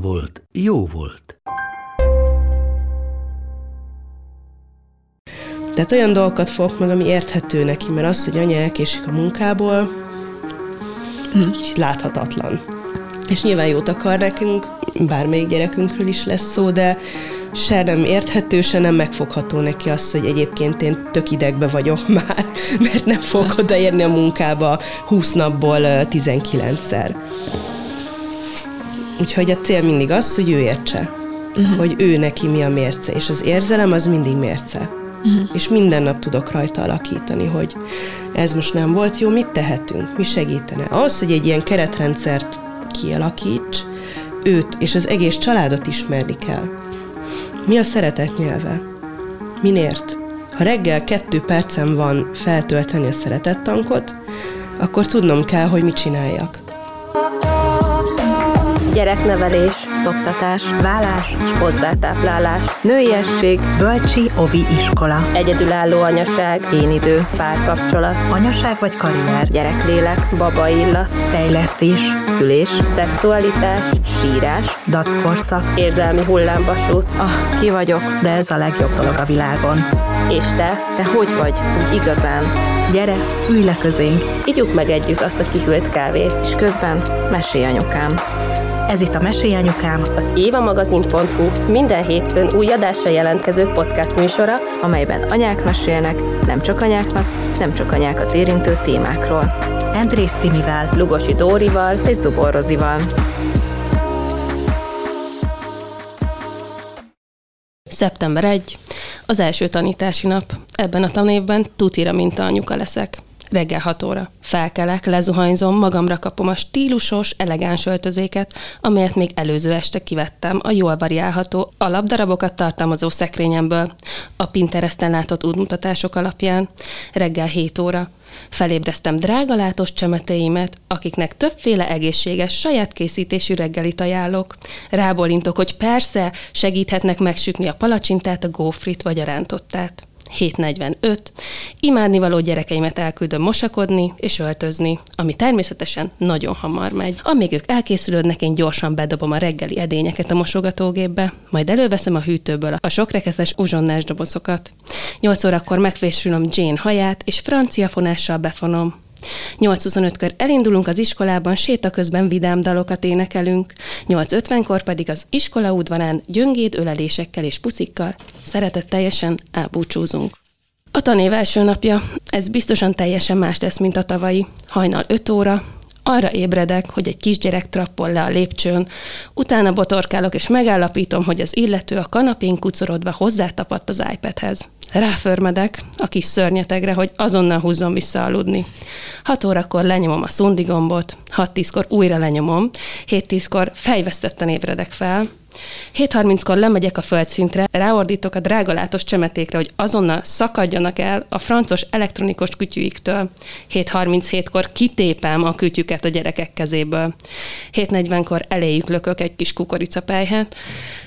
volt, jó volt. Tehát olyan dolgokat fogok meg, ami érthető neki, mert az, hogy anya elkésik a munkából, kicsit láthatatlan. És nyilván jót akar nekünk, bármelyik gyerekünkről is lesz szó, de se nem érthető, se nem megfogható neki az, hogy egyébként én tök idegbe vagyok már, mert nem fogok odaérni a munkába 20 napból ö, 19-szer. Úgyhogy a cél mindig az, hogy ő értse, uh-huh. hogy ő neki mi a mérce, és az érzelem az mindig mérce. Uh-huh. És minden nap tudok rajta alakítani, hogy ez most nem volt jó, mit tehetünk, mi segítene. Ahhoz, hogy egy ilyen keretrendszert kialakíts, őt és az egész családot ismerni kell. Mi a szeretet nyelve? Minért? Ha reggel kettő percem van feltölteni a szeretettankot, akkor tudnom kell, hogy mit csináljak. Gyereknevelés, szoptatás, vállás, és hozzátáplálás, nőiesség, bölcsi ovi iskola, egyedülálló anyaság, én idő, párkapcsolat, anyaság vagy karrier, gyereklélek, baba illat, fejlesztés, szülés, szexualitás, sírás, dackorszak. érzelmi hullámvasút. Ah, ki vagyok, de ez a legjobb dolog a világon. És te, Te hogy vagy? Úgy igazán. Gyere, ülj le közénk, igyuk meg együtt azt a kihűlt kávét. és közben mesélj anyukám. Ez itt a Mesélj Anyukám, Az évamagazin.hu minden hétfőn új adásra jelentkező podcast műsora, amelyben anyák mesélnek, nem csak anyáknak, nem csak anyákat érintő témákról. Andrész Timivel Lugosi Dórival, és Zubor Rozival. Szeptember 1, az első tanítási nap. Ebben a tanévben tutira minta anyuka leszek. Reggel 6 óra. Felkelek, lezuhanyzom, magamra kapom a stílusos, elegáns öltözéket, amelyet még előző este kivettem a jól variálható alapdarabokat tartalmazó szekrényemből, a Pinteresten látott útmutatások alapján. Reggel 7 óra. Felébreztem drágalátós csemeteimet, akiknek többféle egészséges, saját készítésű reggelit ajánlok. Rábólintok, hogy persze, segíthetnek megsütni a palacsintát, a gófrit vagy a rántottát. 7.45. Imádnivaló gyerekeimet elküldöm mosakodni és öltözni, ami természetesen nagyon hamar megy. Amíg ők elkészülődnek, én gyorsan bedobom a reggeli edényeket a mosogatógépbe, majd előveszem a hűtőből a sokrekeszes uzsonnás dobozokat. 8 órakor megfésülöm Jane haját, és francia fonással befonom. 8.25-kor elindulunk az iskolában, séta közben vidám dalokat énekelünk, 8.50-kor pedig az iskola udvarán gyöngéd ölelésekkel és puszikkal szeretetteljesen elbúcsúzunk. A tanév első napja, ez biztosan teljesen más lesz, mint a tavalyi. Hajnal 5 óra, arra ébredek, hogy egy kisgyerek trappol le a lépcsőn, utána botorkálok és megállapítom, hogy az illető a kanapén kucorodva hozzátapadt az iPadhez. Ráförmedek a kis szörnyetegre, hogy azonnal húzzon vissza aludni. 6 órakor lenyomom a szundi gombot, 6-10-kor újra lenyomom, 7-10-kor fejvesztetten ébredek fel, 7.30-kor lemegyek a földszintre, ráordítok a drágalátos csemetékre, hogy azonnal szakadjanak el a francos elektronikus kütyüiktől. 7.37-kor kitépem a kütyüket a gyerekek kezéből. 7.40-kor eléjük lökök egy kis kukoricapelyhet,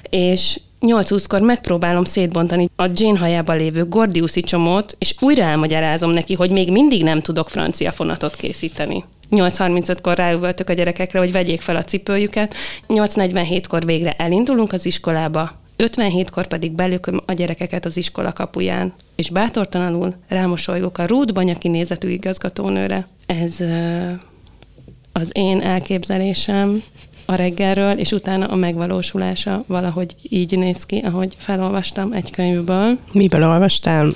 és 8.20-kor megpróbálom szétbontani a Jane hajában lévő gordiuszi csomót, és újra elmagyarázom neki, hogy még mindig nem tudok francia fonatot készíteni. 8.35-kor ráüvöltök a gyerekekre, hogy vegyék fel a cipőjüket, 8.47-kor végre elindulunk az iskolába, 57-kor pedig belököm a gyerekeket az iskola kapuján, és bátortalanul rámosolygok a rúdbanya kinézetű igazgatónőre. Ez az én elképzelésem a reggelről, és utána a megvalósulása valahogy így néz ki, ahogy felolvastam egy könyvből. Miből olvastál?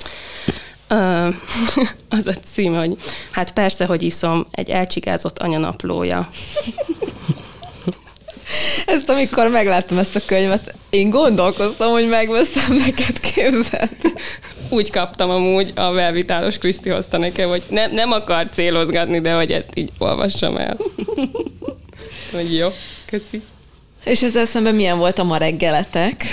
Az a cím, hogy hát persze, hogy iszom, egy elcsigázott anyanaplója. Ezt amikor megláttam ezt a könyvet, én gondolkoztam, hogy megveszem neked képzeld. úgy kaptam amúgy a Velvitálos Kriszti hozta nekem, hogy ne, nem akar célozgatni, de hogy ezt így olvassam el. hogy jó, köszi. És ezzel szemben milyen volt a ma reggeletek?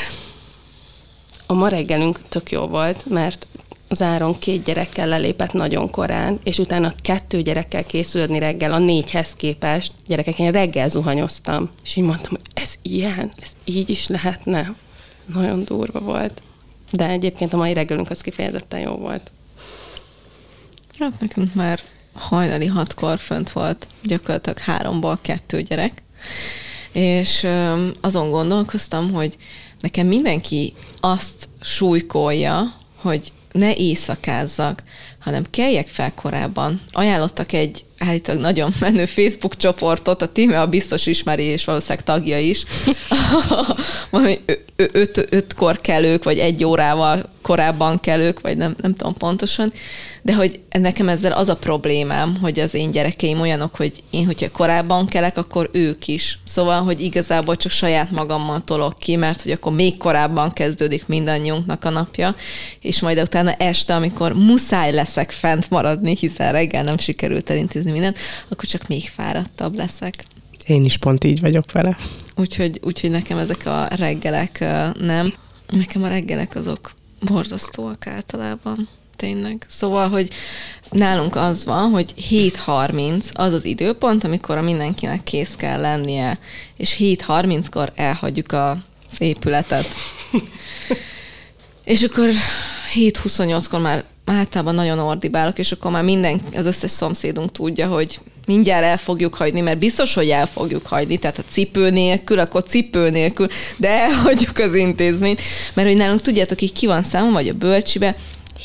A ma reggelünk tök jó volt, mert az Áron két gyerekkel lelépett nagyon korán, és utána kettő gyerekkel készülni reggel a négyhez képest. Gyerekek, én reggel zuhanyoztam, és így mondtam, hogy ez ilyen, ez így is lehetne. Nagyon durva volt. De egyébként a mai reggelünk az kifejezetten jó volt. Hát nekünk már hajnali hatkor fönt volt gyakorlatilag háromból kettő gyerek, és azon gondolkoztam, hogy nekem mindenki azt súlykolja, hogy ne éjszakázzak, hanem keljek fel korábban. Ajánlottak egy állítólag nagyon menő Facebook csoportot, a Tímea biztos ismeri, és valószínűleg tagja is. öt, ötkor kelők, vagy egy órával korábban kelők, vagy nem, nem tudom pontosan, de hogy nekem ezzel az a problémám, hogy az én gyerekeim olyanok, hogy én, hogyha korábban kelek, akkor ők is. Szóval, hogy igazából csak saját magammal tolok ki, mert hogy akkor még korábban kezdődik mindannyiunknak a napja, és majd utána este, amikor muszáj leszek fent maradni, hiszen reggel nem sikerült elintézni mindent, akkor csak még fáradtabb leszek. Én is pont így vagyok vele. Úgyhogy, úgyhogy nekem ezek a reggelek nem. Nekem a reggelek azok borzasztóak általában. Tényleg. Szóval, hogy nálunk az van, hogy 7.30 az az időpont, amikor a mindenkinek kész kell lennie, és 7.30-kor elhagyjuk az épületet. és akkor 7.28-kor már általában nagyon ordibálok, és akkor már minden, az összes szomszédunk tudja, hogy mindjárt el fogjuk hagyni, mert biztos, hogy el fogjuk hagyni, tehát a cipő nélkül, akkor cipő nélkül, de elhagyjuk az intézményt, mert hogy nálunk tudjátok, így ki van számom, vagy a bölcsibe,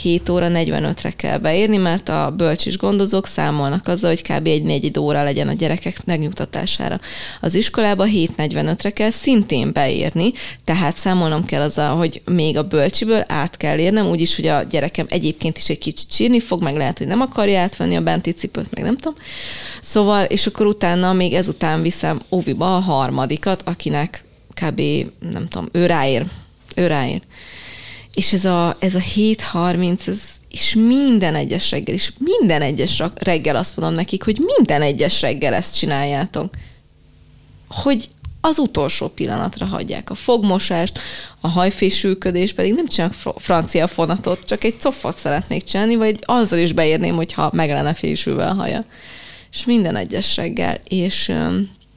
7 óra 45-re kell beérni, mert a bölcsis gondozók számolnak azzal, hogy kb. egy négy óra legyen a gyerekek megnyugtatására. Az iskolába 7.45-re kell szintén beérni, tehát számolnom kell azzal, hogy még a bölcsiből át kell érnem, úgyis, hogy a gyerekem egyébként is egy kicsit sírni fog, meg lehet, hogy nem akarja átvenni a benti cipőt, meg nem tudom. Szóval, és akkor utána még ezután viszem óviba a harmadikat, akinek kb. nem tudom, ő ráér. Ő ráér és ez a, ez a 7.30, ez, és minden egyes reggel, és minden egyes reggel azt mondom nekik, hogy minden egyes reggel ezt csináljátok. Hogy az utolsó pillanatra hagyják a fogmosást, a hajfésülködés, pedig nem csinálok francia fonatot, csak egy cofot szeretnék csinálni, vagy azzal is beérném, hogyha meg lenne fésülve a haja. És minden egyes reggel, és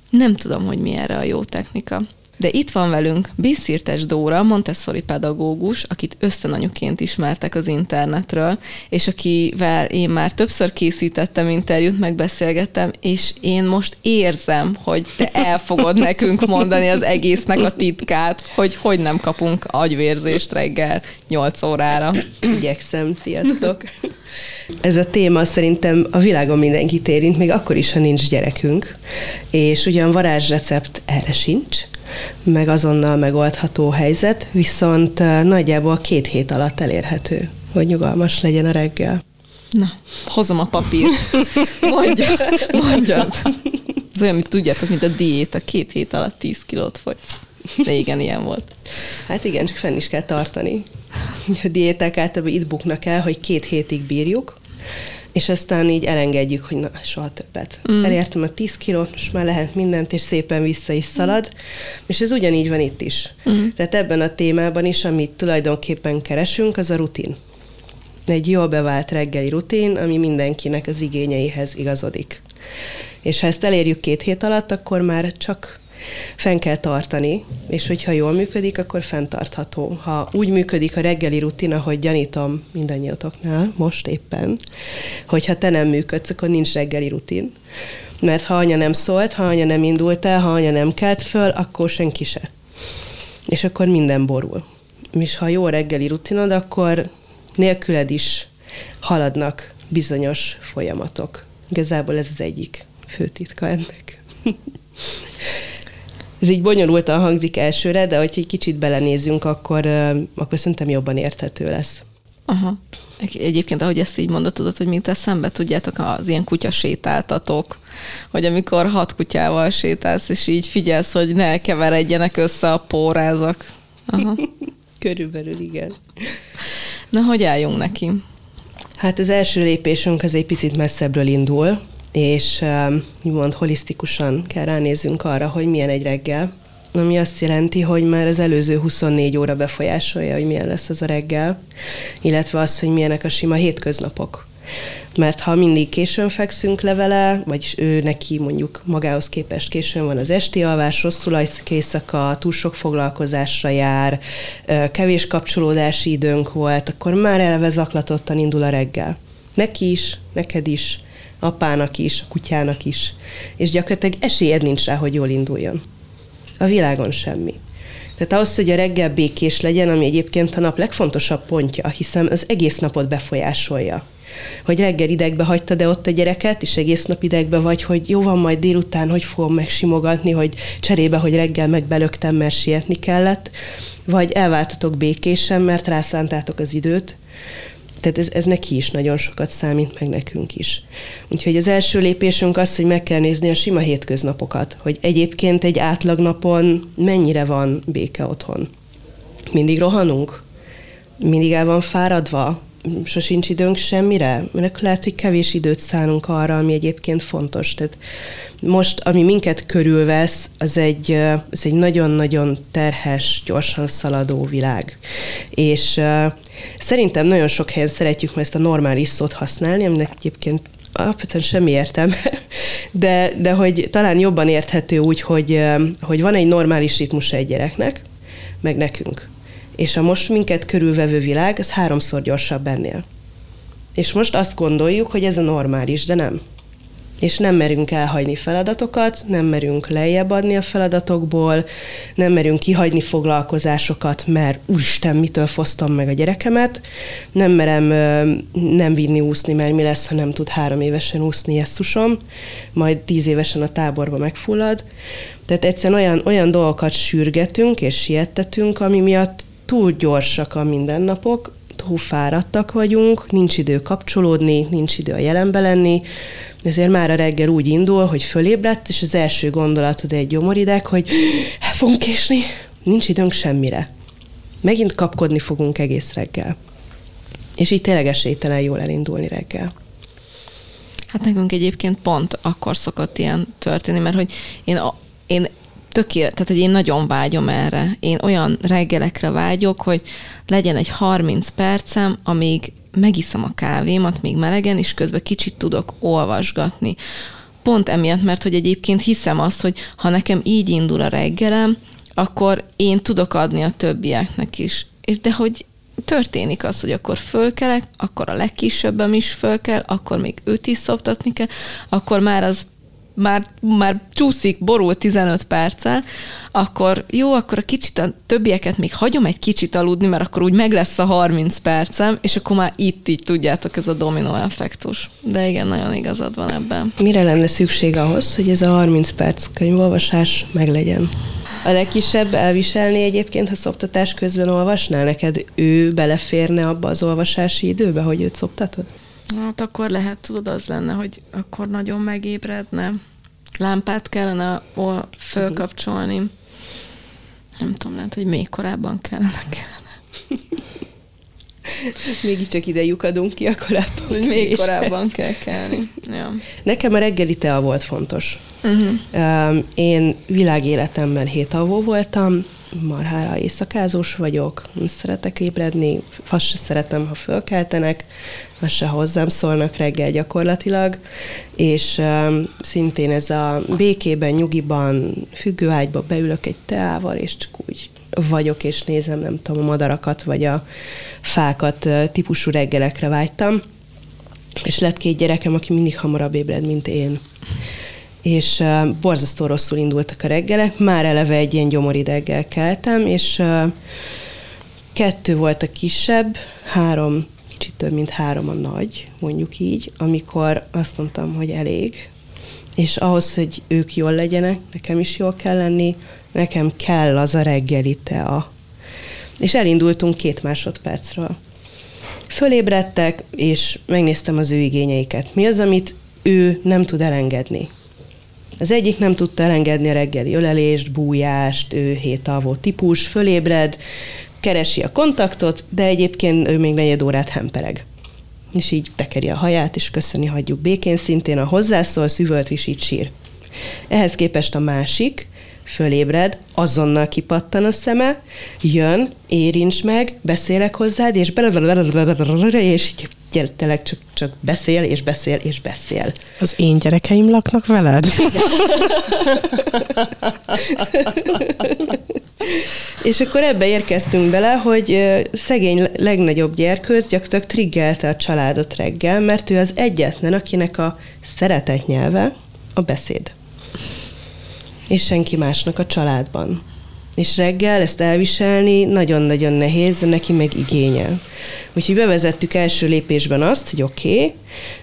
nem tudom, hogy mi erre a jó technika. De itt van velünk Biszirtes Dóra, Montessori pedagógus, akit ösztönanyuként ismertek az internetről, és akivel én már többször készítettem interjút, megbeszélgettem, és én most érzem, hogy te el fogod nekünk mondani az egésznek a titkát, hogy hogy nem kapunk agyvérzést reggel 8 órára. Igyekszem, sziasztok! Ez a téma szerintem a világon mindenkit érint, még akkor is, ha nincs gyerekünk, és ugyan varázsrecept erre sincs, meg azonnal megoldható helyzet, viszont nagyjából két hét alatt elérhető, hogy nyugalmas legyen a reggel. Na, hozom a papírt. Mondja, mondja. Ez olyan, mint tudjátok, mint a diéta, két hét alatt 10 kilót fogy. De igen, ilyen volt. Hát igen, csak fenn is kell tartani. A diéták általában itt buknak el, hogy két hétig bírjuk, és aztán így elengedjük, hogy na, soha többet. Mm. Elértem a 10 kilót, és már lehet mindent, és szépen vissza is szalad, mm. és ez ugyanígy van itt is. Mm. Tehát ebben a témában is, amit tulajdonképpen keresünk, az a rutin. Egy jól bevált reggeli rutin, ami mindenkinek az igényeihez igazodik. És ha ezt elérjük két hét alatt, akkor már csak fenn kell tartani, és hogyha jól működik, akkor fenntartható. Ha úgy működik a reggeli rutin, ahogy gyanítom mindannyiatoknál, most éppen, hogyha te nem működsz, akkor nincs reggeli rutin. Mert ha anya nem szólt, ha anya nem indult el, ha anya nem kelt föl, akkor senki se. És akkor minden borul. És ha jó reggeli rutinod, akkor nélküled is haladnak bizonyos folyamatok. Igazából ez az egyik fő titka ennek. ez így bonyolultan hangzik elsőre, de hogyha egy kicsit belenézünk, akkor, akkor szerintem jobban érthető lesz. Aha. Egyébként, ahogy ezt így mondod, tudod, hogy mint szembe tudjátok, az ilyen kutya sétáltatók, hogy amikor hat kutyával sétálsz, és így figyelsz, hogy ne keveredjenek össze a pórázak. Aha. Körülbelül igen. Na, hogy álljunk neki? Hát az első lépésünk az egy picit messzebbről indul, és úgymond holisztikusan kell ránézzünk arra, hogy milyen egy reggel, ami azt jelenti, hogy már az előző 24 óra befolyásolja, hogy milyen lesz az a reggel, illetve az, hogy milyenek a sima hétköznapok. Mert ha mindig későn fekszünk le vele, vagyis ő neki mondjuk magához képest későn van az esti alvás, rosszul alszik éjszaka, túl sok foglalkozásra jár, kevés kapcsolódási időnk volt, akkor már eleve zaklatottan indul a reggel. Neki is, neked is, apának is, a kutyának is. És gyakorlatilag esélyed nincs rá, hogy jól induljon. A világon semmi. Tehát ahhoz, hogy a reggel békés legyen, ami egyébként a nap legfontosabb pontja, hiszen az egész napot befolyásolja. Hogy reggel idegbe hagyta de ott a gyereket, és egész nap idegbe vagy, hogy jó van majd délután, hogy fogom megsimogatni, hogy cserébe, hogy reggel megbelögtem, mert sietni kellett, vagy elváltatok békésen, mert rászántátok az időt, tehát ez, ez neki is nagyon sokat számít, meg nekünk is. Úgyhogy az első lépésünk az, hogy meg kell nézni a sima hétköznapokat, hogy egyébként egy átlagnapon mennyire van béke otthon. Mindig rohanunk? Mindig el van fáradva? Sosincs időnk semmire? Mert lehet, hogy kevés időt szánunk arra, ami egyébként fontos. Tehát most, ami minket körülvesz, az egy, az egy nagyon-nagyon terhes, gyorsan szaladó világ. És uh, szerintem nagyon sok helyen szeretjük ezt a normális szót használni, aminek egyébként alapvetően semmi értem, de, de hogy talán jobban érthető úgy, hogy, hogy van egy normális ritmusa egy gyereknek, meg nekünk. És a most minket körülvevő világ, az háromszor gyorsabb ennél. És most azt gondoljuk, hogy ez a normális, de nem és nem merünk elhagyni feladatokat, nem merünk lejjebb adni a feladatokból, nem merünk kihagyni foglalkozásokat, mert úristen, mitől fosztom meg a gyerekemet, nem merem nem vinni úszni, mert mi lesz, ha nem tud három évesen úszni jesszusom, majd tíz évesen a táborba megfullad. Tehát egyszerűen olyan, olyan dolgokat sürgetünk és siettetünk, ami miatt túl gyorsak a mindennapok, túl fáradtak vagyunk, nincs idő kapcsolódni, nincs idő a jelenbe lenni, ezért már a reggel úgy indul, hogy fölébredt, és az első gondolatod egy gyomorideg, hogy el fogunk késni, nincs időnk semmire. Megint kapkodni fogunk egész reggel. És így tényleg esélytelen jól elindulni reggel. Hát nekünk egyébként pont akkor szokott ilyen történni, mert hogy én, én tökélet, tehát hogy én nagyon vágyom erre. Én olyan reggelekre vágyok, hogy legyen egy 30 percem, amíg megiszom a kávémat még melegen, és közben kicsit tudok olvasgatni. Pont emiatt, mert hogy egyébként hiszem azt, hogy ha nekem így indul a reggelem, akkor én tudok adni a többieknek is. De hogy történik az, hogy akkor fölkelek, akkor a legkisebbem is fölkel, akkor még őt is szoptatni kell, akkor már az már, már csúszik, borul 15 perccel, akkor jó, akkor a kicsit a többieket még hagyom egy kicsit aludni, mert akkor úgy meg lesz a 30 percem, és akkor már itt így tudjátok, ez a dominó effektus. De igen, nagyon igazad van ebben. Mire lenne szükség ahhoz, hogy ez a 30 perc könyvolvasás meglegyen? A legkisebb elviselni egyébként, ha szoptatás közben olvasnál, neked ő beleférne abba az olvasási időbe, hogy őt szoptatod? Hát akkor lehet, tudod, az lenne, hogy akkor nagyon megébredne. Lámpát kellene fölkapcsolni. Nem tudom, lehet, hogy még korábban kellene. kellene. Mégiscsak ide lyukadunk ki, a korábban Hogy még korábban kell kelni. Ja. Nekem a reggeli tea volt fontos. Uh-huh. Én világéletemben hétalvó voltam, marhára éjszakázós vagyok, szeretek ébredni, azt se szeretem, ha fölkeltenek, azt se hozzám szólnak reggel gyakorlatilag, és um, szintén ez a békében, nyugiban, függőágyba beülök egy teával, és csak úgy vagyok, és nézem, nem tudom, a madarakat, vagy a fákat típusú reggelekre vágytam. És lett két gyerekem, aki mindig hamarabb ébred, mint én és uh, borzasztó rosszul indultak a reggelek, már eleve egy ilyen gyomorideggel keltem, és uh, kettő volt a kisebb, három, kicsit több, mint három a nagy, mondjuk így, amikor azt mondtam, hogy elég, és ahhoz, hogy ők jól legyenek, nekem is jól kell lenni, nekem kell az a reggeli tea. És elindultunk két másodpercről. Fölébredtek, és megnéztem az ő igényeiket. Mi az, amit ő nem tud elengedni? Az egyik nem tudta elengedni a reggeli ölelést, bújást, ő hétalvó típus, fölébred, keresi a kontaktot, de egyébként ő még negyed órát hempereg. És így tekeri a haját, és köszöni, hagyjuk békén szintén, a hozzászól, szüvölt, és sír. Ehhez képest a másik, fölébred, azonnal kipattan a szeme, jön, érints meg, beszélek hozzád, és és tényleg csak, csak beszél, és beszél, és beszél. Az én gyerekeim laknak veled? és akkor ebbe érkeztünk bele, hogy szegény legnagyobb gyerkőc gyakorlatilag triggelte a családot reggel, mert ő az egyetlen, akinek a szeretett nyelve a beszéd és senki másnak a családban. És reggel ezt elviselni nagyon-nagyon nehéz, de neki meg igényel. Úgyhogy bevezettük első lépésben azt, hogy oké, okay,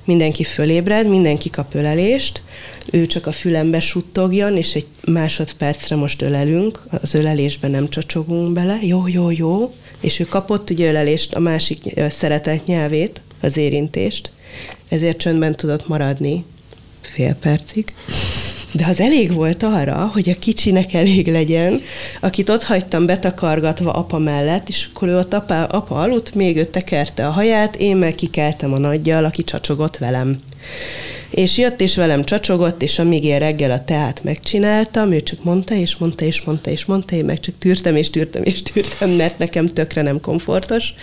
mindenki fölébred, mindenki kap ölelést, ő csak a fülembe suttogjon, és egy másodpercre most ölelünk, az ölelésben nem csacsogunk bele, jó, jó, jó, és ő kapott ugye ölelést, a másik szeretett nyelvét, az érintést, ezért csöndben tudott maradni fél percig. De az elég volt arra, hogy a kicsinek elég legyen, akit ott hagytam betakargatva apa mellett, és akkor ő ott apa, apa aludt, még ő tekerte a haját, én meg kikeltem a nagyjal, aki csacsogott velem. És jött és velem csacsogott, és amíg én reggel a teát megcsináltam, ő csak mondta, és mondta, és mondta, és mondta, én meg csak tűrtem, és tűrtem, és tűrtem, mert nekem tökre nem komfortos.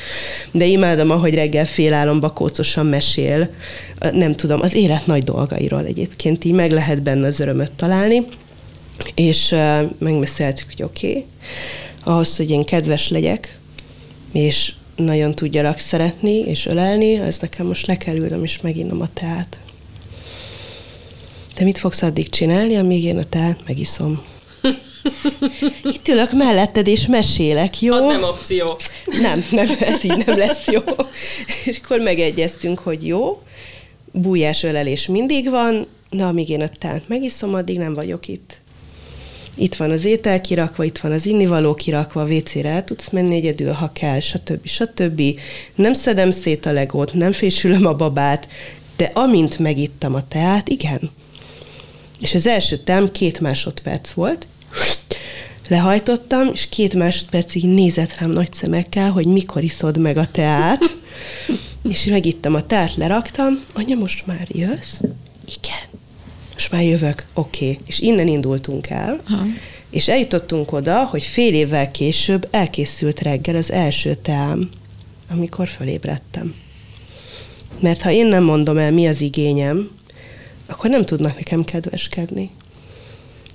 De imádom, ahogy reggel félálomba kócosan mesél, nem tudom, az élet nagy dolgairól egyébként, így meg lehet benne az örömöt találni. És uh, megbeszéltük, hogy oké, okay, ahhoz, hogy én kedves legyek, és nagyon tudjalak szeretni és ölelni, ez nekem most le kell ülnöm és meginnom a teát. Te mit fogsz addig csinálni, amíg én a teát megiszom? Itt ülök melletted, és mesélek, jó? Az nem opció. Nem, nem, ez így nem lesz jó. És akkor megegyeztünk, hogy jó, bújás ölelés mindig van, de amíg én a teát megiszom, addig nem vagyok itt. Itt van az étel kirakva, itt van az innivaló kirakva, a WC-re el tudsz menni egyedül, ha kell, stb. stb. Nem szedem szét a legót, nem fésülöm a babát, de amint megittam a teát, igen, és az első tám két másodperc volt, lehajtottam, és két másodpercig nézett rám nagy szemekkel, hogy mikor iszod meg a teát, és megittem a teát, leraktam, anya, most már jössz? Igen. Most már jövök, oké. Okay. És innen indultunk el, ha. és eljutottunk oda, hogy fél évvel később elkészült reggel az első teám, amikor fölébredtem. Mert ha én nem mondom el, mi az igényem, akkor nem tudnak nekem kedveskedni.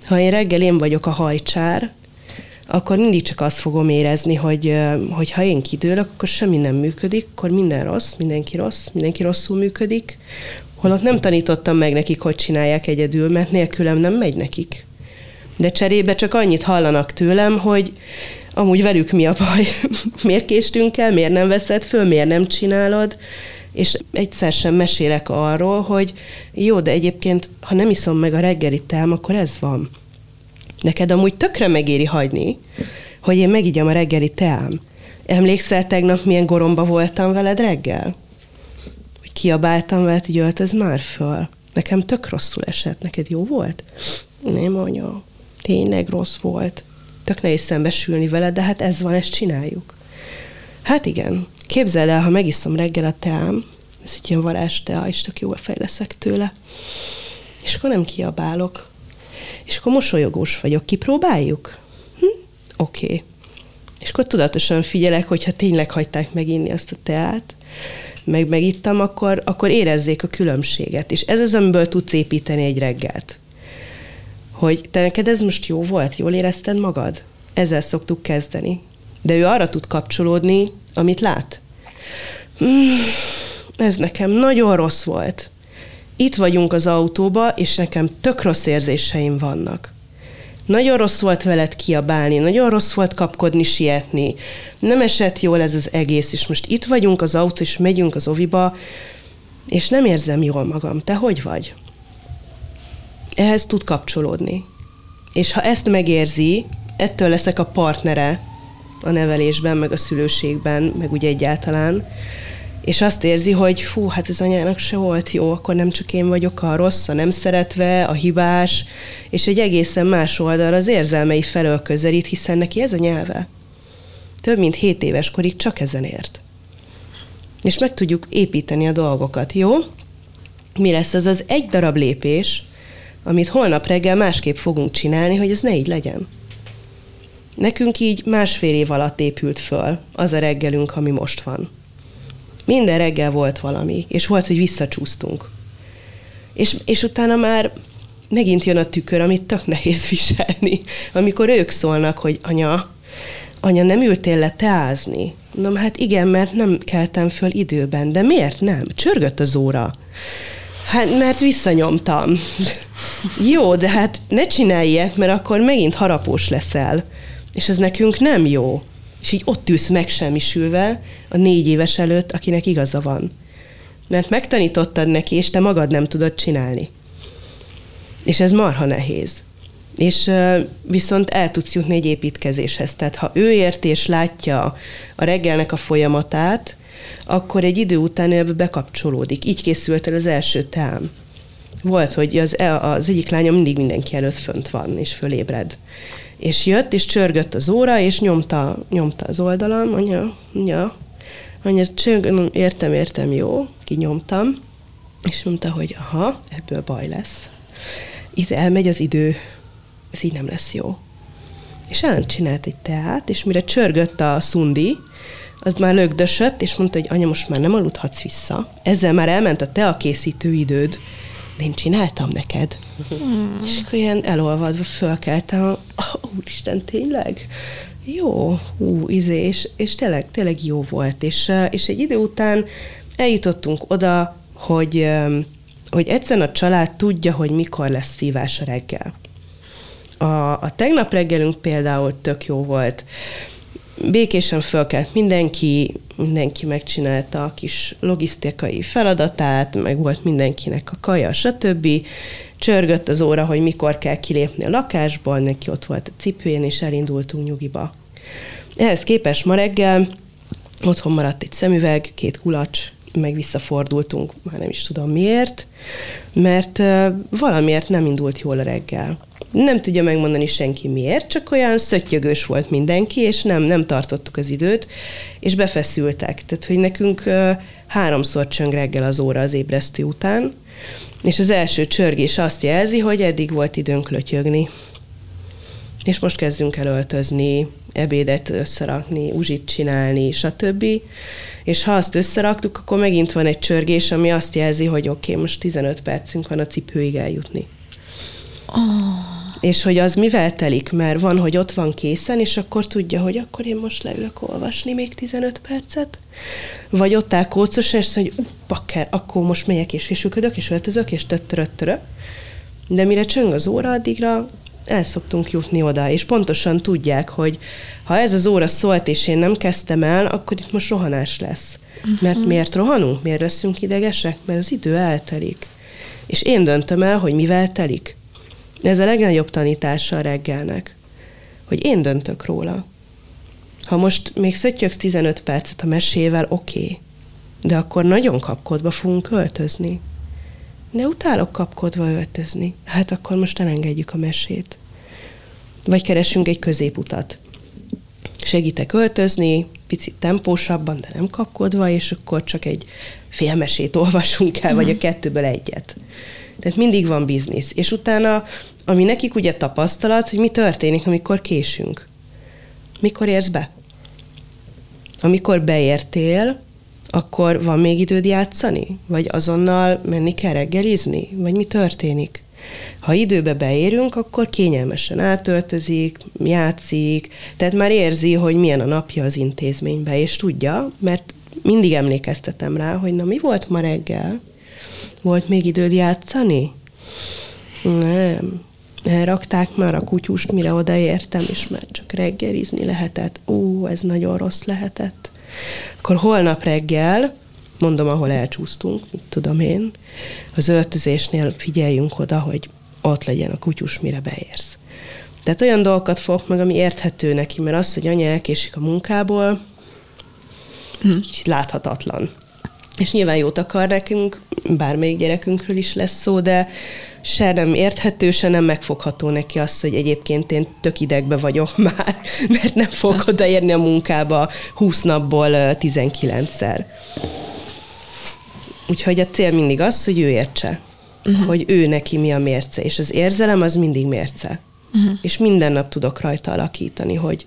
Ha én reggel én vagyok a hajcsár, akkor mindig csak azt fogom érezni, hogy, hogy ha én kidőlök, akkor semmi nem működik, akkor minden rossz, mindenki rossz, mindenki rosszul működik, holott nem tanítottam meg nekik, hogy csinálják egyedül, mert nélkülem nem megy nekik. De cserébe csak annyit hallanak tőlem, hogy amúgy velük mi a baj, miért késtünk el, miért nem veszed föl, miért nem csinálod, és egyszer sem mesélek arról, hogy jó, de egyébként, ha nem iszom meg a reggeli tám, akkor ez van. Neked amúgy tökre megéri hagyni, hogy én megigyam a reggeli teám. Emlékszel tegnap, milyen goromba voltam veled reggel? Hogy kiabáltam veled, hogy öltöz már föl. Nekem tök rosszul esett. Neked jó volt? Nem, anya. Tényleg rossz volt. Tök nehéz szembesülni veled, de hát ez van, ezt csináljuk. Hát igen, Képzeld el, ha megiszom reggel a teám, ez egy ilyen varázs tea, és tök jó fej leszek tőle. És akkor nem kiabálok. És akkor mosolyogós vagyok. Kipróbáljuk? Hm? Oké. Okay. És akkor tudatosan figyelek, hogyha tényleg hagyták meginni azt a teát, meg megittam, akkor, akkor érezzék a különbséget. És ez az, amiből tudsz építeni egy reggelt. Hogy te neked ez most jó volt, jól érezted magad? Ezzel szoktuk kezdeni. De ő arra tud kapcsolódni, amit lát. Mm, ez nekem nagyon rossz volt. Itt vagyunk az autóba, és nekem tök rossz érzéseim vannak. Nagyon rossz volt veled kiabálni, nagyon rossz volt kapkodni, sietni. Nem esett jól ez az egész, és most itt vagyunk az autó, és megyünk az oviba, és nem érzem jól magam. Te hogy vagy? Ehhez tud kapcsolódni. És ha ezt megérzi, ettől leszek a partnere a nevelésben, meg a szülőségben, meg ugye egyáltalán, és azt érzi, hogy fú, hát ez anyának se volt jó, akkor nem csak én vagyok a rossz, a nem szeretve, a hibás, és egy egészen más oldal az érzelmei felől közelít, hiszen neki ez a nyelve. Több mint 7 éves korig csak ezen ért. És meg tudjuk építeni a dolgokat, jó? Mi lesz az az egy darab lépés, amit holnap reggel másképp fogunk csinálni, hogy ez ne így legyen. Nekünk így másfél év alatt épült föl az a reggelünk, ami most van. Minden reggel volt valami, és volt, hogy visszacsúsztunk. És, és utána már megint jön a tükör, amit tök nehéz viselni. Amikor ők szólnak, hogy anya, anya, nem ültél le teázni? Mondom, hát igen, mert nem keltem föl időben. De miért nem? Csörgött az óra. Hát, mert visszanyomtam. jó, de hát ne csinálj ilyet, mert akkor megint harapós leszel. És ez nekünk nem jó. És így ott ülsz megsemmisülve a négy éves előtt, akinek igaza van. Mert megtanítottad neki, és te magad nem tudod csinálni. És ez marha nehéz. És viszont el tudsz jutni egy építkezéshez. Tehát ha ő ért és látja a reggelnek a folyamatát, akkor egy idő után ő bekapcsolódik. Így készült el az első teám. Volt, hogy az, e, az egyik lánya mindig mindenki előtt fönt van, és fölébred. És jött, és csörgött az óra, és nyomta, nyomta az oldalam, anya, anya, anya, csörg, értem, értem, jó, kinyomtam, és mondta, hogy aha, ebből baj lesz. Itt elmegy az idő, ez így nem lesz jó. És csinált egy teát, és mire csörgött a szundi, az már lögdösött, és mondta, hogy anya, most már nem aludhatsz vissza. Ezzel már elment a te a készítő időd, én csináltam neked. Hmm. És akkor ilyen elolvadva fölkeltem, oh, úristen, tényleg? Jó, ú, izé, és, és tényleg, tényleg jó volt. És, és egy idő után eljutottunk oda, hogy, hogy egyszerűen a család tudja, hogy mikor lesz szívás reggel. A, a tegnap reggelünk például tök jó volt békésen fölkelt mindenki, mindenki megcsinálta a kis logisztikai feladatát, meg volt mindenkinek a kaja, stb. Csörgött az óra, hogy mikor kell kilépni a lakásból, neki ott volt a cipőjén, és elindultunk nyugiba. Ehhez képest ma reggel otthon maradt egy szemüveg, két kulacs, meg visszafordultunk, már nem is tudom miért, mert valamiért nem indult jól a reggel nem tudja megmondani senki miért, csak olyan szöttyögős volt mindenki, és nem, nem tartottuk az időt, és befeszültek. Tehát, hogy nekünk háromszor csöng reggel az óra az ébresztő után, és az első csörgés azt jelzi, hogy eddig volt időnk lötyögni. És most kezdünk el öltözni, ebédet összerakni, uzsit csinálni, stb. És ha azt összeraktuk, akkor megint van egy csörgés, ami azt jelzi, hogy oké, okay, most 15 percünk van a cipőig eljutni. Oh és hogy az mivel telik, mert van, hogy ott van készen, és akkor tudja, hogy akkor én most leülök olvasni még 15 percet, vagy ott áll kócos, és hogy bakker, akkor most megyek és fisüködök, és öltözök, és töttöröttörö. De mire csöng az óra, addigra el szoktunk jutni oda, és pontosan tudják, hogy ha ez az óra szólt, és én nem kezdtem el, akkor itt most rohanás lesz. Uh-huh. Mert miért rohanunk? Miért leszünk idegesek? Mert az idő eltelik. És én döntöm el, hogy mivel telik. Ez a legnagyobb tanítása a reggelnek, hogy én döntök róla. Ha most még szöttyögsz 15 percet a mesével, oké, okay, de akkor nagyon kapkodva fogunk költözni. De utálok kapkodva öltözni. Hát akkor most elengedjük a mesét. Vagy keresünk egy középutat. Segítek öltözni, picit tempósabban, de nem kapkodva, és akkor csak egy félmesét olvasunk el, mm. vagy a kettőből egyet. Tehát mindig van biznisz. És utána, ami nekik ugye tapasztalat, hogy mi történik, amikor késünk. Mikor érsz be? Amikor beértél, akkor van még időd játszani? Vagy azonnal menni kell reggelizni? Vagy mi történik? Ha időbe beérünk, akkor kényelmesen átöltözik, játszik, tehát már érzi, hogy milyen a napja az intézménybe, és tudja, mert mindig emlékeztetem rá, hogy na mi volt ma reggel? Volt még időd játszani? Nem. Elrakták már a kutyust, mire odaértem, és már csak reggelizni lehetett. Ó, ez nagyon rossz lehetett. Akkor holnap reggel, mondom, ahol elcsúsztunk, mit tudom én, az öltözésnél figyeljünk oda, hogy ott legyen a kutyus, mire beérsz. Tehát olyan dolgokat fogok meg, ami érthető neki, mert az, hogy anya elkésik a munkából, mm. láthatatlan És nyilván jót akar nekünk, bármelyik gyerekünkről is lesz szó, de se nem érthető, se nem megfogható neki azt, hogy egyébként én tök idegbe vagyok már, mert nem fog azt... odaérni a munkába 20 napból 19-szer. Úgyhogy a cél mindig az, hogy ő értse, uh-huh. hogy ő neki mi a mérce, és az érzelem az mindig mérce. Uh-huh. És minden nap tudok rajta alakítani, hogy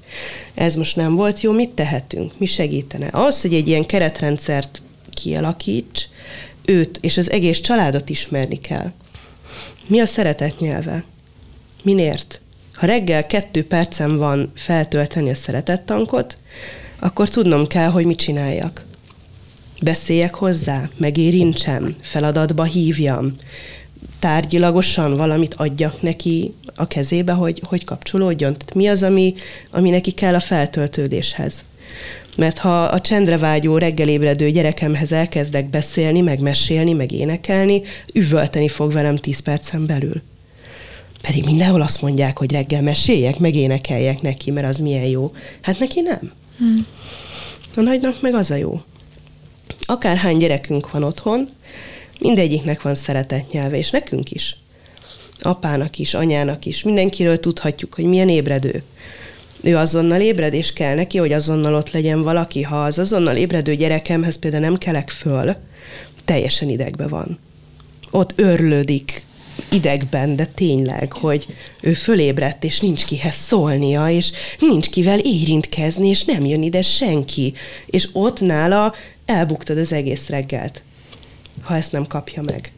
ez most nem volt jó, mit tehetünk, mi segítene. Az, hogy egy ilyen keretrendszert kialakíts, őt és az egész családot ismerni kell. Mi a szeretet nyelve? Minért? Ha reggel kettő percem van feltölteni a szeretettankot, akkor tudnom kell, hogy mit csináljak. Beszéljek hozzá, megérintsem, feladatba hívjam, tárgyilagosan valamit adjak neki a kezébe, hogy, hogy kapcsolódjon. Tehát mi az, ami, ami neki kell a feltöltődéshez. Mert ha a csendre vágyó reggelébredő gyerekemhez elkezdek beszélni, meg mesélni, meg énekelni, üvölteni fog velem 10 percen belül. Pedig mindenhol azt mondják, hogy reggel meséljek, meg énekeljek neki, mert az milyen jó. Hát neki nem. Hmm. A nagynak meg az a jó. Akárhány gyerekünk van otthon, mindegyiknek van szeretetnyelve, és nekünk is. Apának is, anyának is, mindenkiről tudhatjuk, hogy milyen ébredő ő azonnal ébred, és kell neki, hogy azonnal ott legyen valaki. Ha az azonnal ébredő gyerekemhez például nem kelek föl, teljesen idegbe van. Ott örlődik idegben, de tényleg, hogy ő fölébredt, és nincs kihez szólnia, és nincs kivel érintkezni, és nem jön ide senki. És ott nála elbuktad az egész reggelt, ha ezt nem kapja meg.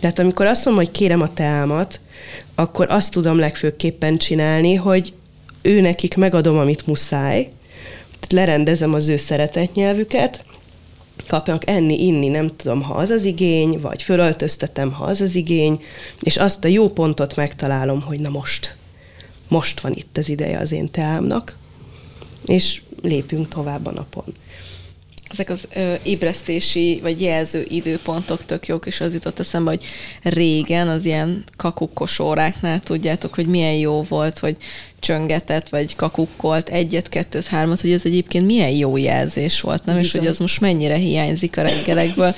Tehát amikor azt mondom, hogy kérem a teámat, akkor azt tudom legfőképpen csinálni, hogy ő nekik megadom, amit muszáj, tehát lerendezem az ő szeretetnyelvüket, kapjanak enni, inni, nem tudom, ha az az igény, vagy fölöltöztetem, ha az az igény, és azt a jó pontot megtalálom, hogy na most, most van itt az ideje az én teámnak, és lépünk tovább a napon ezek az ö, ébresztési vagy jelző időpontok tök jók, és az jutott eszembe, hogy régen az ilyen kakukkos óráknál tudjátok, hogy milyen jó volt, hogy csöngetett, vagy kakukkolt egyet, kettőt, hármat, hogy ez egyébként milyen jó jelzés volt, nem? Bizony. És hogy az most mennyire hiányzik a reggelekből.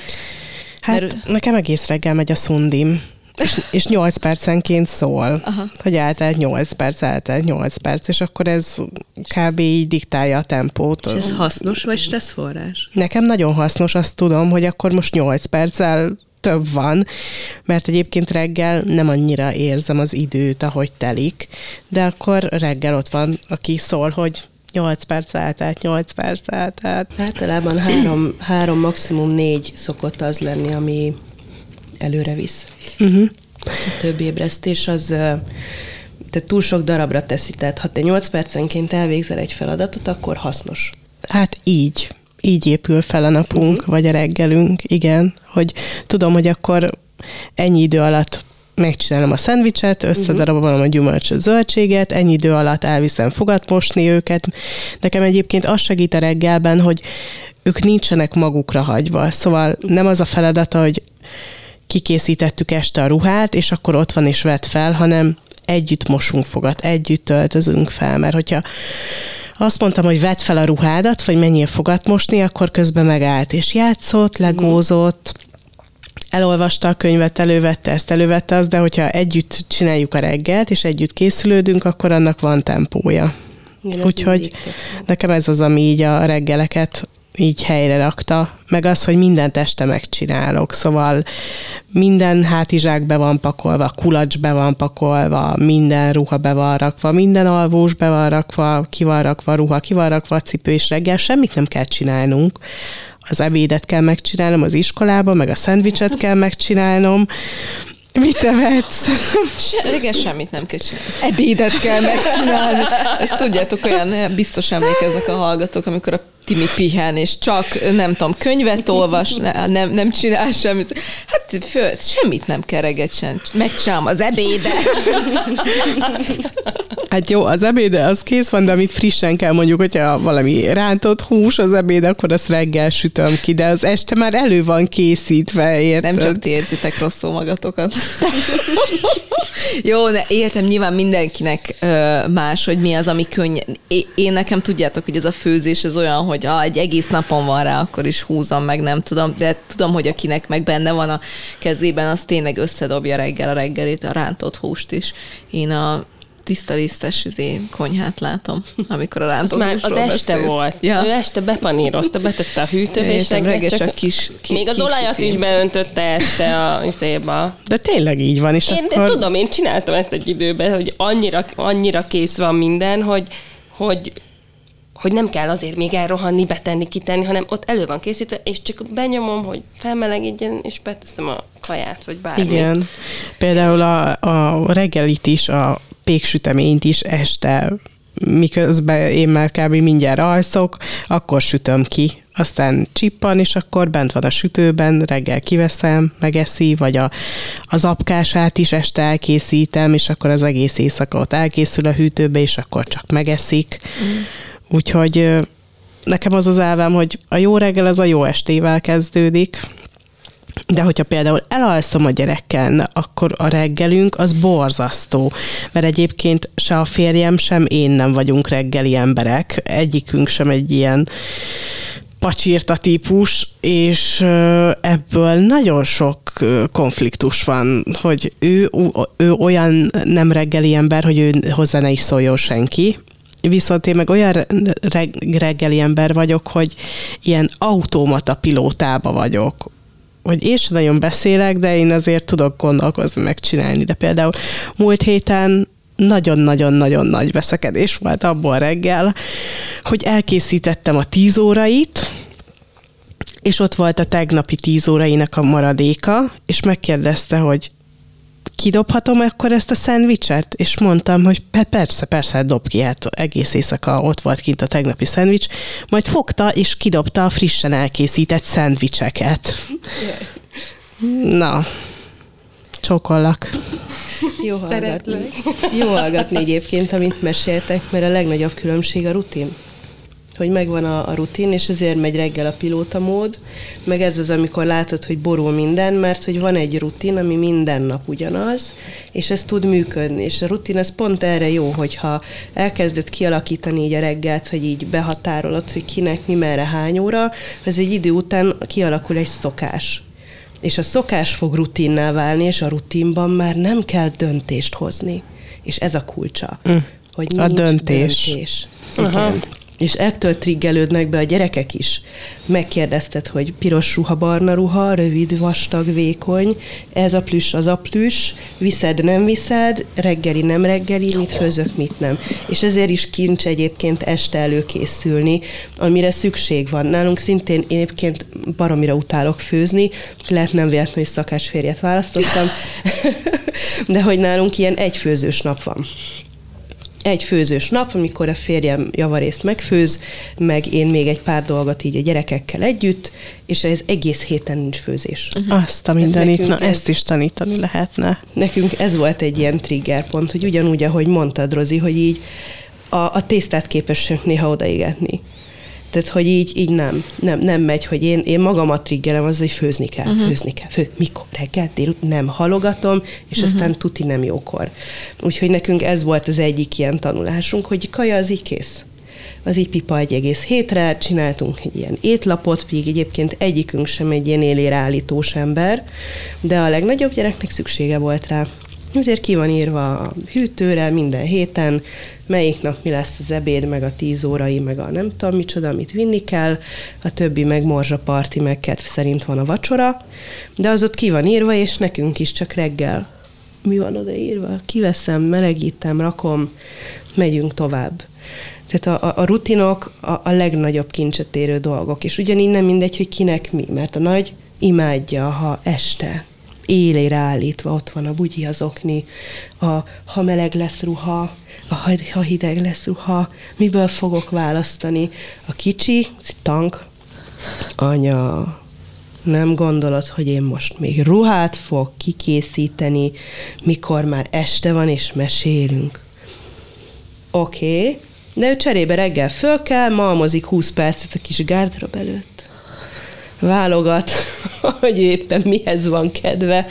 Hát Mert... nekem egész reggel megy a szundim és, és 8 percenként szól, Aha. hogy eltelt 8 perc, eltelt 8 perc, és akkor ez kb. így diktálja a tempót. És ez hasznos vagy stresszforrás? Nekem nagyon hasznos, azt tudom, hogy akkor most 8 perccel több van, mert egyébként reggel nem annyira érzem az időt, ahogy telik, de akkor reggel ott van, aki szól, hogy 8 perc eltelt, 8 perc eltelt. Általában három, három, maximum négy szokott az lenni, ami előre visz. Uh-huh. A többi ébresztés az tehát túl sok darabra teszi. Tehát ha te 8 percenként elvégzel egy feladatot, akkor hasznos. Hát így. Így épül fel a napunk, uh-huh. vagy a reggelünk, igen. Hogy tudom, hogy akkor ennyi idő alatt megcsinálom a szendvicset, összedarabolom a gyümölcs a zöldséget, ennyi idő alatt elviszem fogatmosni őket. Nekem egyébként az segít a reggelben, hogy ők nincsenek magukra hagyva. Szóval nem az a feladata, hogy kikészítettük este a ruhát, és akkor ott van és vett fel, hanem együtt mosunk fogat, együtt töltözünk fel, mert hogyha azt mondtam, hogy vedd fel a ruhádat, vagy menjél fogat mosni, akkor közben megállt, és játszott, legózott, elolvasta a könyvet, elővette ezt, elővette azt, de hogyha együtt csináljuk a reggelt, és együtt készülődünk, akkor annak van tempója. Igen, Úgyhogy nekem ez az, ami így a reggeleket így helyre rakta, meg az, hogy mindent este megcsinálok, szóval minden hátizsák be van pakolva, kulacs be van pakolva, minden ruha be van rakva, minden alvós be van rakva, ki van rakva ruha, ki van rakva cipő, és reggel semmit nem kell csinálnunk. Az ebédet kell megcsinálnom az iskolába, meg a szendvicset kell megcsinálnom, Mit tevetsz? Se, igen, semmit nem kell csinálni. Az ebédet kell megcsinálni. Ezt tudjátok, olyan biztos emlékeznek a hallgatók, amikor a Timi pihen, és csak, nem tudom, könyvet olvas, ne, nem, nem csinál semmit. Hát föl, semmit nem kereget sem. Megcsinálom az ebédet. Hát jó, az ebéd az kész van, de amit frissen kell mondjuk, hogyha valami rántott hús az ebéd, akkor azt reggel sütöm ki, de az este már elő van készítve, érted? Nem csak ti érzitek rosszul magatokat. Jó, de értem, nyilván mindenkinek más, hogy mi az, ami könnyen. Én, én nekem tudjátok, hogy ez a főzés ez olyan, hogy ha egy egész napon van rá, akkor is húzom meg, nem tudom, de tudom, hogy akinek meg benne van a kezében, az tényleg összedobja reggel a reggelét, a rántott húst is. Én a tiszta lisztes izé, konyhát látom, amikor a Az rántott már az este beszélsz. volt. Ja. Ő este bepanírozta, betette a hűtőbe, és reggel csak, csak kis- ki- Még az olajat is beöntötte este a izéba. De tényleg így van, és Én akkor... de tudom, én csináltam ezt egy időben, hogy annyira, annyira kész van minden, hogy, hogy hogy nem kell azért még elrohanni, betenni, kitenni, hanem ott elő van készítve, és csak benyomom, hogy felmelegedjen, és beteszem a kaját, vagy bármi. Igen. Például a, a reggelit is, a péksüteményt is este, miközben én már kb. mindjárt alszok, akkor sütöm ki. Aztán csippan, és akkor bent van a sütőben, reggel kiveszem, megeszi, vagy a, az apkását is este elkészítem, és akkor az egész éjszaka ott elkészül a hűtőbe, és akkor csak megeszik. Mm. Úgyhogy nekem az az elvem, hogy a jó reggel az a jó estével kezdődik, de hogyha például elalszom a gyerekkel, akkor a reggelünk az borzasztó, mert egyébként se a férjem, sem én nem vagyunk reggeli emberek, egyikünk sem egy ilyen pacsírta típus, és ebből nagyon sok konfliktus van, hogy ő, ő olyan nem reggeli ember, hogy ő hozzá ne is szóljon senki, Viszont én meg olyan reg- reggeli ember vagyok, hogy ilyen automata pilótába vagyok hogy én sem nagyon beszélek, de én azért tudok gondolkozni, megcsinálni. De például múlt héten nagyon-nagyon-nagyon nagy veszekedés volt abból reggel, hogy elkészítettem a tíz órait, és ott volt a tegnapi tíz órainak a maradéka, és megkérdezte, hogy kidobhatom akkor ezt a szendvicset? És mondtam, hogy pe- persze, persze, hát dob ki, hát egész éjszaka ott volt kint a tegnapi szendvics, majd fogta és kidobta a frissen elkészített szendvicseket. Na, csókollak. Jó hallgatni. Jó hallgatni egyébként, amit meséltek, mert a legnagyobb különbség a rutin. Hogy megvan a, a rutin, és ezért megy reggel a pilóta mód, meg ez az, amikor látod, hogy borul minden, mert hogy van egy rutin, ami minden nap ugyanaz, és ez tud működni. És a rutin az pont erre jó, hogyha elkezded kialakítani így a reggelt, hogy így behatárolod, hogy kinek mi merre hány óra, az egy idő után kialakul egy szokás és a szokás fog rutinná válni, és a rutinban már nem kell döntést hozni. És ez a kulcsa. Mm. Hogy A döntés. döntés. Igen. És ettől triggelődnek be a gyerekek is. Megkérdezted, hogy piros ruha, barna ruha, rövid, vastag, vékony, ez a plüss, az a plüss, viszed, nem viszed, reggeli, nem reggeli, mit főzök, mit nem. És ezért is kincs egyébként este előkészülni, amire szükség van. Nálunk szintén én egyébként baromira utálok főzni, lehet nem véletlenül, hogy szakácsférjet választottam, de hogy nálunk ilyen egyfőzős nap van egy főzős nap, amikor a férjem javarészt megfőz, meg én még egy pár dolgot így a gyerekekkel együtt, és ez egész héten nincs főzés. Azt a mindenit, na ez- ezt is tanítani lehetne. Nekünk ez volt egy ilyen triggerpont, hogy ugyanúgy, ahogy mondtad, Rozi, hogy így a, a tésztát képesünk néha odaégetni. Tehát, hogy így, így nem, nem, nem megy, hogy én, én magamat triggerem az, hogy főzni kell, uh-huh. főzni kell. Fő, mikor? Reggel, délut, nem halogatom, és uh-huh. aztán tuti nem jókor. Úgyhogy nekünk ez volt az egyik ilyen tanulásunk, hogy kaja az így kész. Az így pipa egy egész hétre, csináltunk egy ilyen étlapot, még egyébként egyikünk sem egy ilyen élére állítós ember, de a legnagyobb gyereknek szüksége volt rá. Ezért ki van írva a hűtőre minden héten, melyik nap mi lesz az ebéd, meg a tíz órai, meg a nem tudom micsoda, amit vinni kell, a többi meg morzsaparti, meg kedv szerint van a vacsora, de az ott ki van írva, és nekünk is csak reggel. Mi van odaírva, kiveszem, melegítem, rakom, megyünk tovább. Tehát a, a rutinok a, a legnagyobb kincset érő dolgok, és ugyanígy nem mindegy, hogy kinek mi, mert a nagy imádja, ha este élére állítva ott van a bugyi, az okni, a, ha meleg lesz ruha, a, ha- hideg lesz ruha, miből fogok választani. A kicsi, tank, anya, nem gondolod, hogy én most még ruhát fog kikészíteni, mikor már este van és mesélünk. oké, okay, de ő cserébe reggel föl kell, malmozik 20 percet a kis gárdrab előtt. Válogat, hogy éppen mihez van kedve,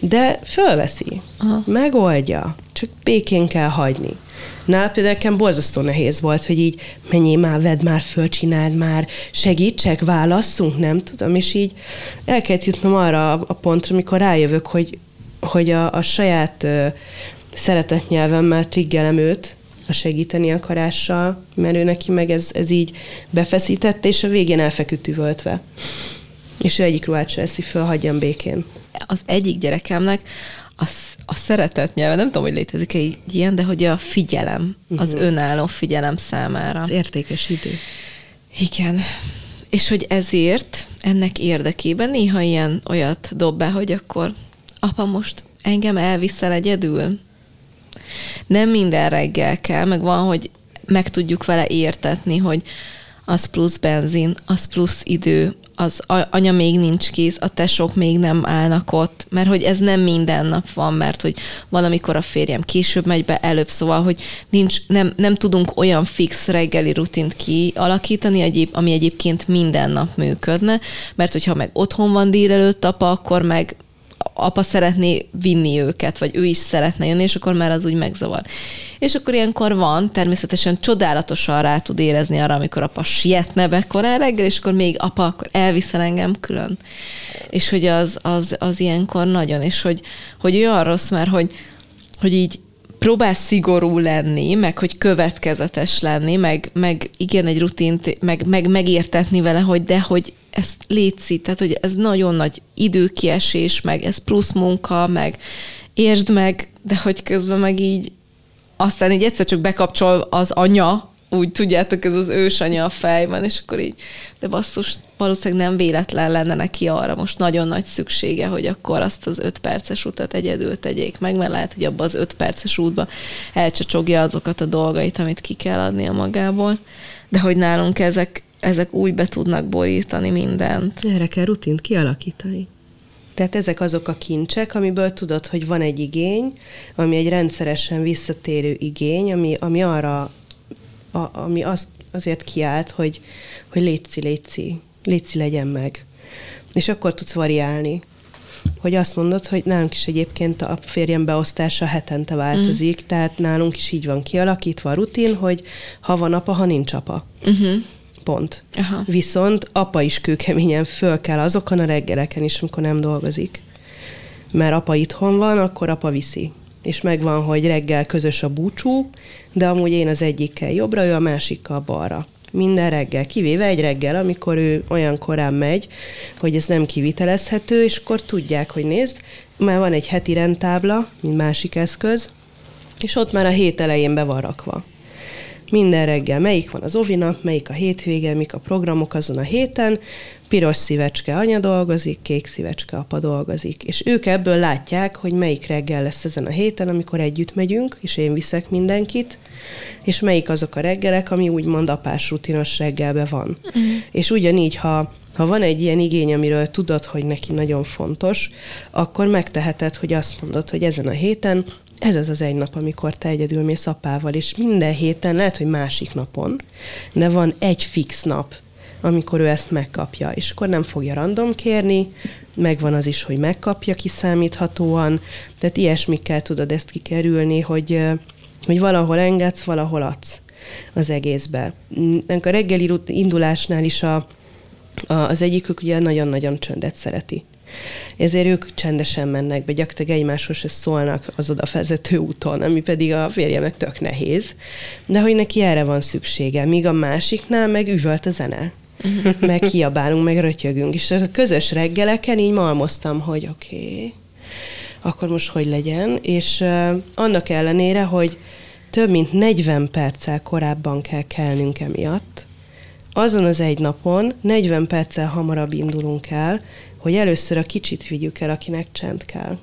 de fölveszi, Aha. megoldja, csak békén kell hagyni. Nál például nekem borzasztó nehéz volt, hogy így menjél már, vedd már föl, csináld már, segítsek, válasszunk, nem tudom, és így el kellett jutnom arra a pontra, amikor rájövök, hogy, hogy a, a saját uh, szeretett nyelvemmel triggelem őt, a segíteni akarással, mert ő neki meg ez, ez így befeszítette, és a végén elfeküdt üvöltve. És ő egyik ruhát se eszi föl, hagyjam békén. Az egyik gyerekemnek a, a szeretet nyelve, nem tudom, hogy létezik egy ilyen, de hogy a figyelem, az uh-huh. önálló figyelem számára. Az értékes idő. Igen. És hogy ezért ennek érdekében néha ilyen olyat dob be, hogy akkor apa most engem elviszel egyedül? Nem minden reggel kell, meg van, hogy meg tudjuk vele értetni, hogy az plusz benzin, az plusz idő, az anya még nincs kész, a tesók még nem állnak ott, mert hogy ez nem minden nap van, mert hogy van, amikor a férjem később megy be, előbb, szóval, hogy nincs, nem, nem tudunk olyan fix reggeli rutint kialakítani, ami egyébként minden nap működne, mert hogyha meg otthon van délelőtt apa, akkor meg apa szeretné vinni őket, vagy ő is szeretne jönni, és akkor már az úgy megzavar. És akkor ilyenkor van, természetesen csodálatosan rá tud érezni arra, amikor apa sietne be korán reggel, és akkor még apa, akkor elviszel engem külön. És hogy az, az, az ilyenkor nagyon, és hogy, hogy olyan rossz, mert hogy, hogy így próbál szigorú lenni, meg hogy következetes lenni, meg, meg igen, egy rutint, meg, meg megértetni vele, hogy de hogy ezt létszi, tehát hogy ez nagyon nagy időkiesés, meg ez plusz munka, meg értsd meg, de hogy közben meg így aztán így egyszer csak bekapcsol az anya, úgy tudjátok, ez az ősanya a fejben, és akkor így, de basszus, valószínűleg nem véletlen lenne neki arra most nagyon nagy szüksége, hogy akkor azt az öt perces utat egyedül tegyék meg, mert lehet, hogy abban az öt perces útba elcsacsogja azokat a dolgait, amit ki kell adnia magából. De hogy nálunk ezek, ezek úgy be tudnak borítani mindent. Erre kell rutint kialakítani. Tehát ezek azok a kincsek, amiből tudod, hogy van egy igény, ami egy rendszeresen visszatérő igény, ami, ami arra, a, ami azt, azért kiállt, hogy, hogy létszi, létszi, létszi legyen meg. És akkor tudsz variálni. Hogy azt mondod, hogy nálunk is egyébként a férjem beosztása hetente változik, mm. tehát nálunk is így van kialakítva a rutin, hogy ha van apa, ha nincs apa. Uh-huh. Pont. Aha. Viszont apa is kőkeményen föl kell azokon a reggeleken is, amikor nem dolgozik. Mert apa itthon van, akkor apa viszi. És megvan, hogy reggel közös a búcsú, de amúgy én az egyikkel jobbra, ő a másikkal balra. Minden reggel, kivéve egy reggel, amikor ő olyan korán megy, hogy ez nem kivitelezhető, és akkor tudják, hogy nézd, már van egy heti rendtábla, mint másik eszköz, és ott már a hét elején be van rakva minden reggel melyik van az ovinap, melyik a hétvége, mik a programok azon a héten, piros szívecske anya dolgozik, kék szívecske apa dolgozik. És ők ebből látják, hogy melyik reggel lesz ezen a héten, amikor együtt megyünk, és én viszek mindenkit, és melyik azok a reggelek, ami úgymond apás rutinos reggelbe van. Uh-huh. És ugyanígy, ha ha van egy ilyen igény, amiről tudod, hogy neki nagyon fontos, akkor megteheted, hogy azt mondod, hogy ezen a héten ez az az egy nap, amikor te egyedül mész apával, és minden héten, lehet, hogy másik napon, de van egy fix nap, amikor ő ezt megkapja, és akkor nem fogja random kérni, megvan az is, hogy megkapja kiszámíthatóan, tehát ilyesmikkel tudod ezt kikerülni, hogy, hogy valahol engedsz, valahol adsz az egészbe. A reggeli indulásnál is a, a, az egyikük ugye nagyon-nagyon csöndet szereti ezért ők csendesen mennek be, gyakorlatilag egymáshoz se szólnak az odavezető úton, ami pedig a férjemnek tök nehéz, de hogy neki erre van szüksége, míg a másiknál meg üvölt a zene. Meg kiabálunk, meg rötyögünk. És a közös reggeleken így malmoztam, hogy oké, okay, akkor most hogy legyen, és uh, annak ellenére, hogy több mint 40 perccel korábban kell kelnünk emiatt, azon az egy napon 40 perccel hamarabb indulunk el, hogy először a kicsit vigyük el, akinek csend kell.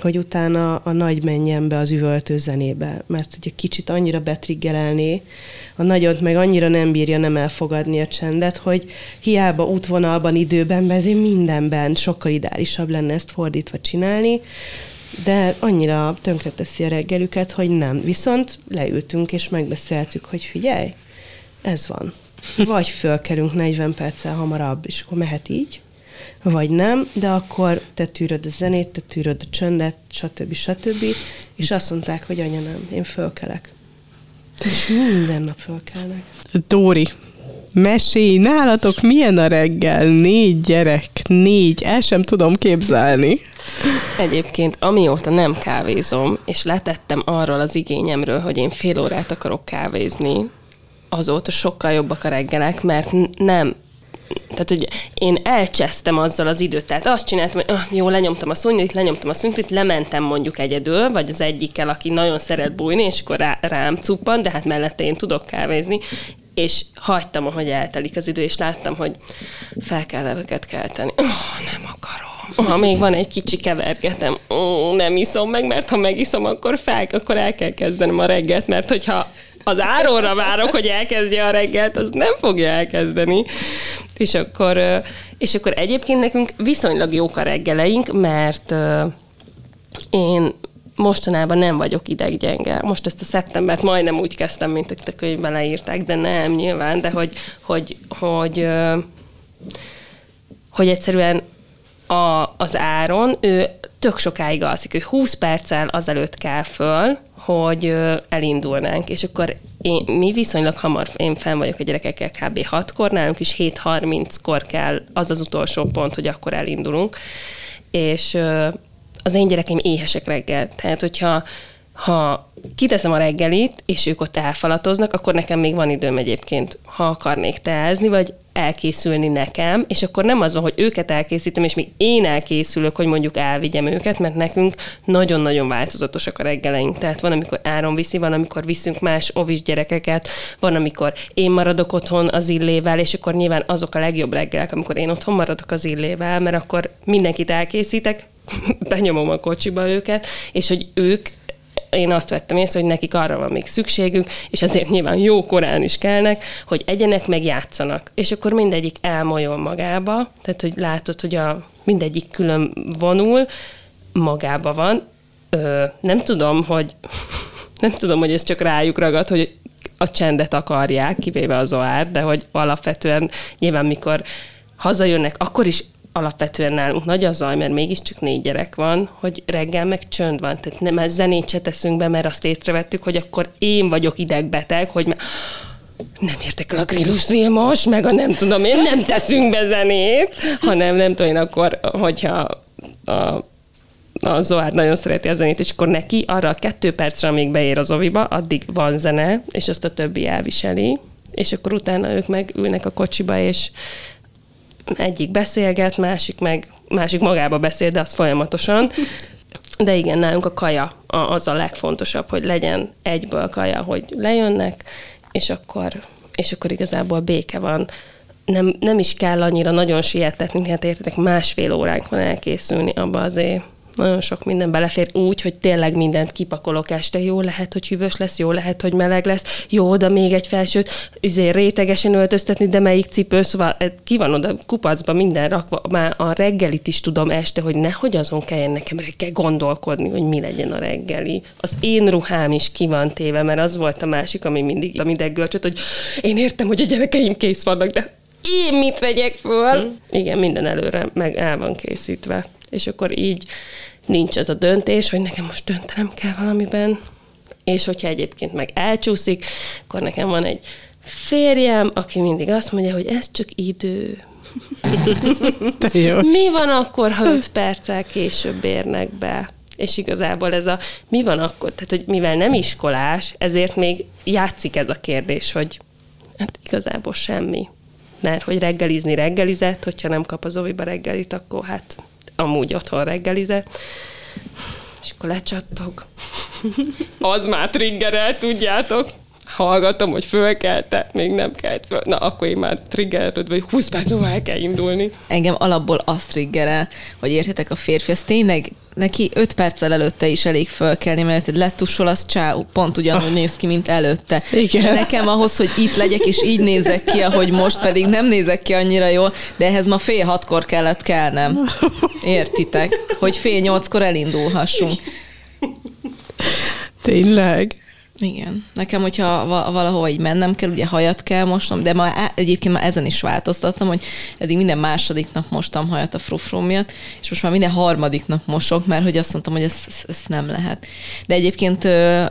Hogy utána a nagy menjen be az üvöltő zenébe, mert hogy a kicsit annyira betriggelelné, a nagyot meg annyira nem bírja nem elfogadni a csendet, hogy hiába útvonalban, időben, ezért mindenben sokkal ideálisabb lenne ezt fordítva csinálni, de annyira tönkreteszi a reggelüket, hogy nem. Viszont leültünk és megbeszéltük, hogy figyelj, ez van. Vagy fölkerünk 40 perccel hamarabb, és akkor mehet így, vagy nem, de akkor te tűröd a zenét, te tűröd a csöndet, stb. stb. És azt mondták, hogy anya nem, én fölkelek. És minden nap fölkelnek. Dóri, mesélj, nálatok milyen a reggel? Négy gyerek, négy, el sem tudom képzelni. Egyébként amióta nem kávézom, és letettem arról az igényemről, hogy én fél órát akarok kávézni, azóta sokkal jobbak a reggelek, mert nem tehát, hogy én elcsesztem azzal az időt. Tehát azt csináltam, hogy ah, jó, lenyomtam a szúnyogit, lenyomtam a szúnyogit, lementem mondjuk egyedül, vagy az egyikkel, aki nagyon szeret bújni, és akkor rá, rám cuppan, de hát mellette én tudok kávézni, és hagytam, ahogy eltelik az idő, és láttam, hogy fel kell leveket kelteni. Oh, nem akarom. Ha még van egy kicsi kevergetem, oh, nem iszom meg, mert ha megiszom, akkor fel, akkor el kell kezdenem a reggelt, mert hogyha az áróra várok, hogy elkezdje a reggelt, az nem fogja elkezdeni. És akkor, és akkor egyébként nekünk viszonylag jók a reggeleink, mert én mostanában nem vagyok ideggyenge. Most ezt a szeptembert majdnem úgy kezdtem, mint a könyvben leírták, de nem nyilván, de hogy, hogy, hogy, ö, hogy egyszerűen a, az áron, ő tök sokáig alszik, ő 20 perccel azelőtt kell föl, hogy elindulnánk, és akkor én, mi viszonylag hamar, én fenn vagyok a gyerekekkel kb. 6-kor, nálunk is 7.30-kor kell az az utolsó pont, hogy akkor elindulunk, és az én gyerekeim éhesek reggel, tehát hogyha ha kiteszem a reggelit, és ők ott elfalatoznak, akkor nekem még van időm egyébként, ha akarnék teázni, vagy elkészülni nekem, és akkor nem az van, hogy őket elkészítem, és még én elkészülök, hogy mondjuk elvigyem őket, mert nekünk nagyon-nagyon változatosak a reggeleink. Tehát van, amikor Áron viszi, van, amikor viszünk más ovis gyerekeket, van, amikor én maradok otthon az illével, és akkor nyilván azok a legjobb reggelek, amikor én otthon maradok az illével, mert akkor mindenkit elkészítek, benyomom a kocsiba őket, és hogy ők én azt vettem észre, hogy nekik arra van még szükségük, és ezért nyilván jó korán is kellnek, hogy egyenek meg játszanak. És akkor mindegyik elmolyol magába, tehát hogy látod, hogy a mindegyik külön vonul, magába van. Ö, nem tudom, hogy nem tudom, hogy ez csak rájuk ragad, hogy a csendet akarják, kivéve a Zoár, de hogy alapvetően nyilván mikor hazajönnek, akkor is alapvetően nálunk nagy a zaj, mert mégiscsak négy gyerek van, hogy reggel meg csönd van. Tehát nem ez zenét se teszünk be, mert azt észrevettük, hogy akkor én vagyok idegbeteg, hogy me- nem értek el a Grillus Vilmos, meg a nem tudom én, nem teszünk be zenét, hanem nem tudom én akkor, hogyha a a Zoár nagyon szereti a zenét, és akkor neki arra a kettő percre, amíg beér az oviba, addig van zene, és azt a többi elviseli, és akkor utána ők meg ülnek a kocsiba, és egyik beszélget, másik meg másik magába beszél, de az folyamatosan. De igen, nálunk a kaja a- az a legfontosabb, hogy legyen egyből kaja, hogy lejönnek, és akkor, és akkor igazából béke van. Nem, nem is kell annyira nagyon sietetni, hát értitek, másfél óránk van elkészülni abba azért nagyon sok minden belefér úgy, hogy tényleg mindent kipakolok este. Jó lehet, hogy hűvös lesz, jó lehet, hogy meleg lesz, jó, oda még egy felsőt, izé rétegesen öltöztetni, de melyik cipő, szóval eh, ki van oda kupacba minden rakva, már a reggelit is tudom este, hogy nehogy azon kelljen nekem reggel gondolkodni, hogy mi legyen a reggeli. Az én ruhám is ki van téve, mert az volt a másik, ami mindig a mindeggörcsöt, hogy én értem, hogy a gyerekeim kész vannak, de én mit vegyek föl? Hmm. Igen, minden előre meg el van készítve. És akkor így nincs ez a döntés, hogy nekem most döntenem kell valamiben, és hogyha egyébként meg elcsúszik, akkor nekem van egy férjem, aki mindig azt mondja, hogy ez csak idő. Mi van akkor, ha öt perccel később érnek be? És igazából ez a mi van akkor, tehát hogy mivel nem iskolás, ezért még játszik ez a kérdés, hogy hát igazából semmi. Mert hogy reggelizni reggelizett, hogyha nem kap az oviba reggelit, akkor hát amúgy otthon reggelizett. És akkor lecsattog. Az már triggerel, tudjátok. Hallgatom, hogy fölkelte, még nem kelt föl. Na, akkor én már triggeröd, vagy 20 perc múlva el kell indulni. Engem alapból azt triggerel, hogy értitek a férfi, az tényleg neki öt perccel előtte is elég fölkelni, mert letussol, az csá, pont ugyanúgy néz ki, mint előtte. Igen. De nekem ahhoz, hogy itt legyek, és így nézek ki, ahogy most, pedig nem nézek ki annyira jól, de ehhez ma fél hatkor kellett kelnem. Értitek? Hogy fél nyolckor elindulhassunk. Tényleg? Igen. Nekem, hogyha va- valahova így mennem kell, ugye hajat kell mosnom, de ma egyébként már ezen is változtattam, hogy eddig minden második nap mostam hajat a frufrum miatt, és most már minden harmadik nap mosok, mert hogy azt mondtam, hogy ez, ez, ez nem lehet. De egyébként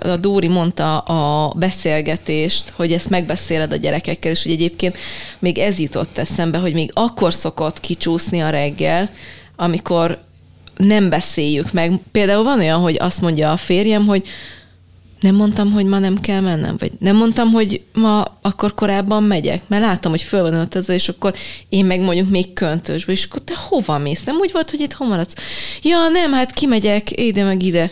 a Dóri mondta a beszélgetést, hogy ezt megbeszéled a gyerekekkel, és hogy egyébként még ez jutott eszembe, hogy még akkor szokott kicsúszni a reggel, amikor nem beszéljük meg. Például van olyan, hogy azt mondja a férjem, hogy nem mondtam, hogy ma nem kell mennem, vagy nem mondtam, hogy ma akkor korábban megyek, mert láttam, hogy föl van öltözve, és akkor én meg mondjuk még köntösbe, és akkor te hova mész? Nem úgy volt, hogy itt maradsz? Ja, nem, hát kimegyek ide meg ide.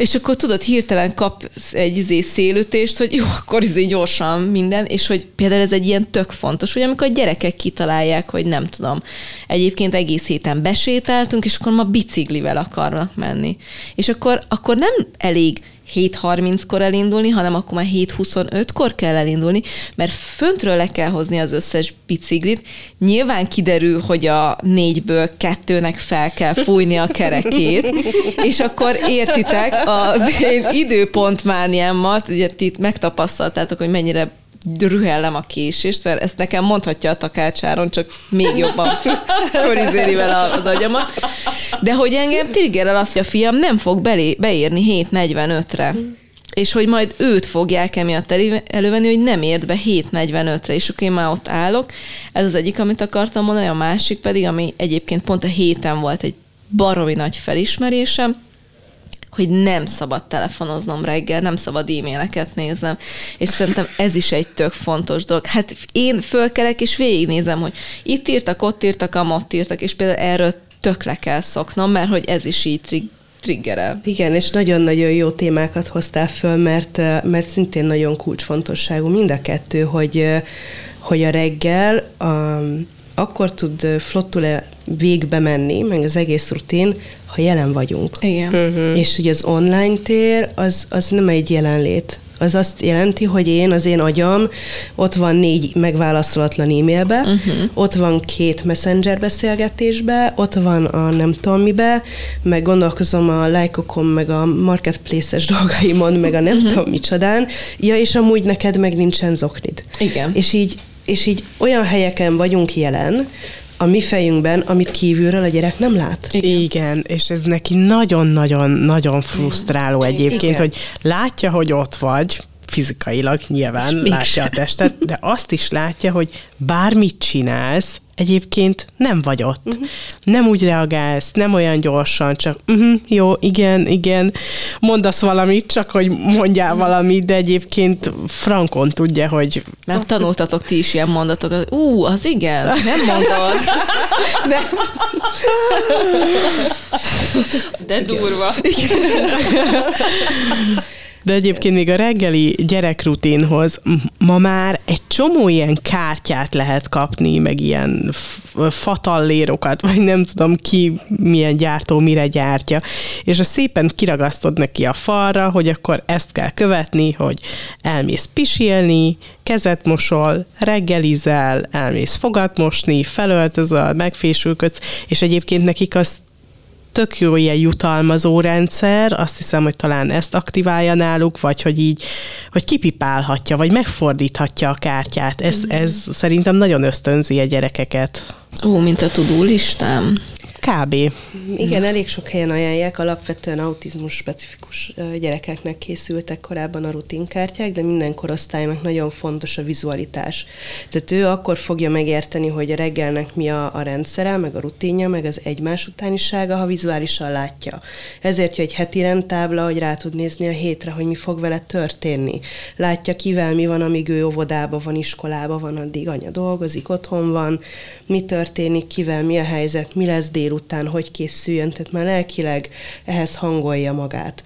És akkor tudod, hirtelen kapsz egy izé szélütést, hogy jó, akkor izé gyorsan minden, és hogy például ez egy ilyen tök fontos, hogy amikor a gyerekek kitalálják, hogy nem tudom, egyébként egész héten besétáltunk, és akkor ma biciklivel akarnak menni. És akkor, akkor nem elég 7.30-kor elindulni, hanem akkor már 7.25-kor kell elindulni, mert föntről le kell hozni az összes biciklit. Nyilván kiderül, hogy a négyből kettőnek fel kell fújni a kerekét, és akkor értitek az én időpontmániámat, ugye ti megtapasztaltátok, hogy mennyire rühellem a késést, mert ezt nekem mondhatja a takácsáron, csak még jobban förizéli vele az agyamat. De hogy engem triggerel azt, hogy a fiam nem fog belé, beérni 7.45-re és hogy majd őt fogják emiatt elő- elővenni, hogy nem ért be 7.45-re, és akkor én már ott állok. Ez az egyik, amit akartam mondani, a másik pedig, ami egyébként pont a héten volt egy baromi nagy felismerésem, hogy nem szabad telefonoznom reggel, nem szabad e-maileket néznem. És szerintem ez is egy tök fontos dolog. Hát én fölkelek és végignézem, hogy itt írtak, ott írtak, amott írtak, és például erről tök le kell szoknom, mert hogy ez is így trig- triggerel. Igen, és nagyon-nagyon jó témákat hoztál föl, mert, mert szintén nagyon kulcsfontosságú mind a kettő, hogy, hogy a reggel um, akkor tud flottul végbe menni, meg az egész rutin, ha jelen vagyunk. Igen. Uh-huh. És hogy az online tér, az, az nem egy jelenlét. Az azt jelenti, hogy én, az én agyam, ott van négy megválaszolatlan e-mailbe, uh-huh. ott van két messenger beszélgetésbe, ott van a nem tudom mibe, meg gondolkozom a lájkokon, meg a marketplace-es dolgaimon, meg a nem uh-huh. tudom micsodán. Ja, és amúgy neked meg nincsen zoknid. Igen. És így, és így olyan helyeken vagyunk jelen, a mi fejünkben, amit kívülről a gyerek nem lát. Igen, és ez neki nagyon-nagyon-nagyon frusztráló egyébként, Igen. hogy látja, hogy ott vagy, fizikailag nyilván És látja a testet, de azt is látja, hogy bármit csinálsz, egyébként nem vagy ott. Uh-huh. Nem úgy reagálsz, nem olyan gyorsan, csak uh-huh, jó, igen, igen, mondasz valamit, csak hogy mondjál valamit, de egyébként frankon tudja, hogy Nem tanultatok ti is ilyen mondatokat. Ú, az igen, nem mondod. Nem. De durva. De egyébként még a reggeli gyerekrutinhoz ma már egy csomó ilyen kártyát lehet kapni, meg ilyen fatallérokat, vagy nem tudom ki milyen gyártó mire gyártja, és a szépen kiragasztod neki a falra, hogy akkor ezt kell követni, hogy elmész pisilni, kezet mosol, reggelizel, elmész fogat mosni, felöltözöl, megfésülködsz, és egyébként nekik az tök jó ilyen jutalmazó rendszer, azt hiszem, hogy talán ezt aktiválja náluk, vagy hogy így, hogy kipipálhatja, vagy megfordíthatja a kártyát. Ez, ez szerintem nagyon ösztönzi a gyerekeket. Ó, mint a tudó listám. Kb. Igen, elég sok helyen ajánlják, alapvetően autizmus specifikus gyerekeknek készültek korábban a rutinkártyák, de minden korosztálynak nagyon fontos a vizualitás. Tehát ő akkor fogja megérteni, hogy a reggelnek mi a, a rendszere, meg a rutinja, meg az egymás utánisága, ha vizuálisan látja. Ezért jó egy heti rendtábla, hogy rá tud nézni a hétre, hogy mi fog vele történni. Látja kivel mi van, amíg ő óvodába van, iskolába van, addig anya dolgozik, otthon van, mi történik, kivel mi a helyzet, mi lesz délután, délután hogy készüljön, tehát már lelkileg ehhez hangolja magát.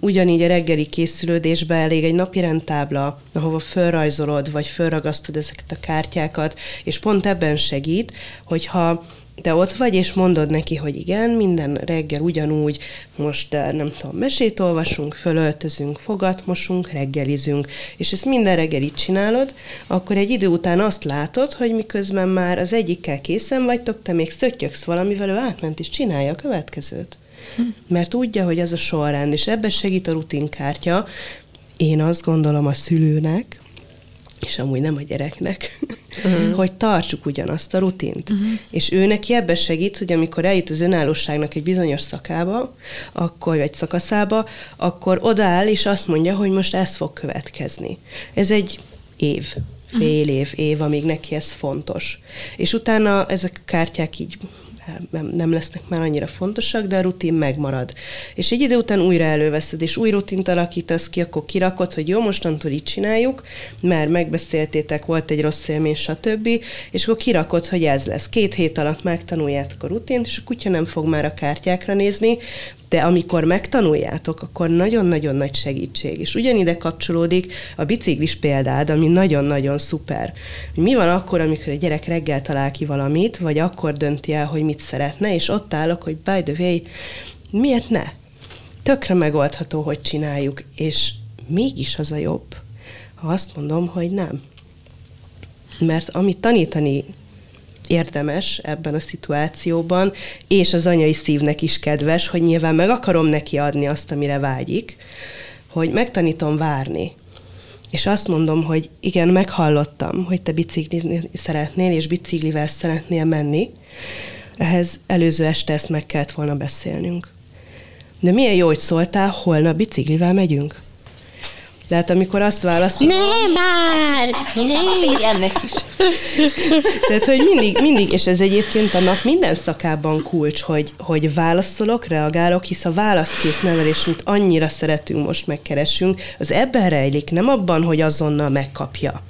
Ugyanígy a reggeli készülődésbe elég egy napi rendtábla, ahova fölrajzolod, vagy fölragasztod ezeket a kártyákat, és pont ebben segít, hogyha te ott vagy, és mondod neki, hogy igen, minden reggel ugyanúgy, most eh, nem tudom, mesét olvasunk, fölöltözünk, fogatmosunk, reggelizünk, és ezt minden reggel így csinálod, akkor egy idő után azt látod, hogy miközben már az egyikkel készen vagytok, te még szöttyöksz valamivel, ő átment és csinálja a következőt. Hm. Mert tudja, hogy ez a sorrend, és ebben segít a rutinkártya, én azt gondolom a szülőnek, és amúgy nem a gyereknek, uh-huh. hogy tartsuk ugyanazt a rutint. Uh-huh. És ő neki ebbe segít, hogy amikor eljut az önállóságnak egy bizonyos szakába, akkor, vagy szakaszába, akkor odaáll, és azt mondja, hogy most ez fog következni. Ez egy év, fél év, év, amíg neki ez fontos. És utána ezek a kártyák így nem, nem lesznek már annyira fontosak, de a rutin megmarad. És egy idő után újra előveszed, és új rutint alakítasz ki, akkor kirakod, hogy jó, mostantól így csináljuk, mert megbeszéltétek, volt egy rossz élmény, stb., és akkor kirakod, hogy ez lesz. Két hét alatt megtanuljátok a rutint, és a kutya nem fog már a kártyákra nézni, de amikor megtanuljátok, akkor nagyon-nagyon nagy segítség. És ugyanide kapcsolódik a biciklis példád, ami nagyon-nagyon szuper. Mi van akkor, amikor a gyerek reggel talál ki valamit, vagy akkor dönti el, hogy mit szeretne, és ott állok, hogy by the way, miért ne? Tökre megoldható, hogy csináljuk, és mégis az a jobb, ha azt mondom, hogy nem. Mert amit tanítani érdemes ebben a szituációban, és az anyai szívnek is kedves, hogy nyilván meg akarom neki adni azt, amire vágyik, hogy megtanítom várni. És azt mondom, hogy igen, meghallottam, hogy te biciklizni szeretnél, és biciklivel szeretnél menni. Ehhez előző este ezt meg kellett volna beszélnünk. De milyen jó, hogy szóltál, holnap biciklivel megyünk. De hát amikor azt válaszol... Nem már! Ennek is. Tehát, hogy mindig, mindig, és ez egyébként a nap minden szakában kulcs, hogy, hogy válaszolok, reagálok, hisz a választkész nevelés, amit annyira szeretünk, most megkeresünk, az ebben rejlik, nem abban, hogy azonnal megkapja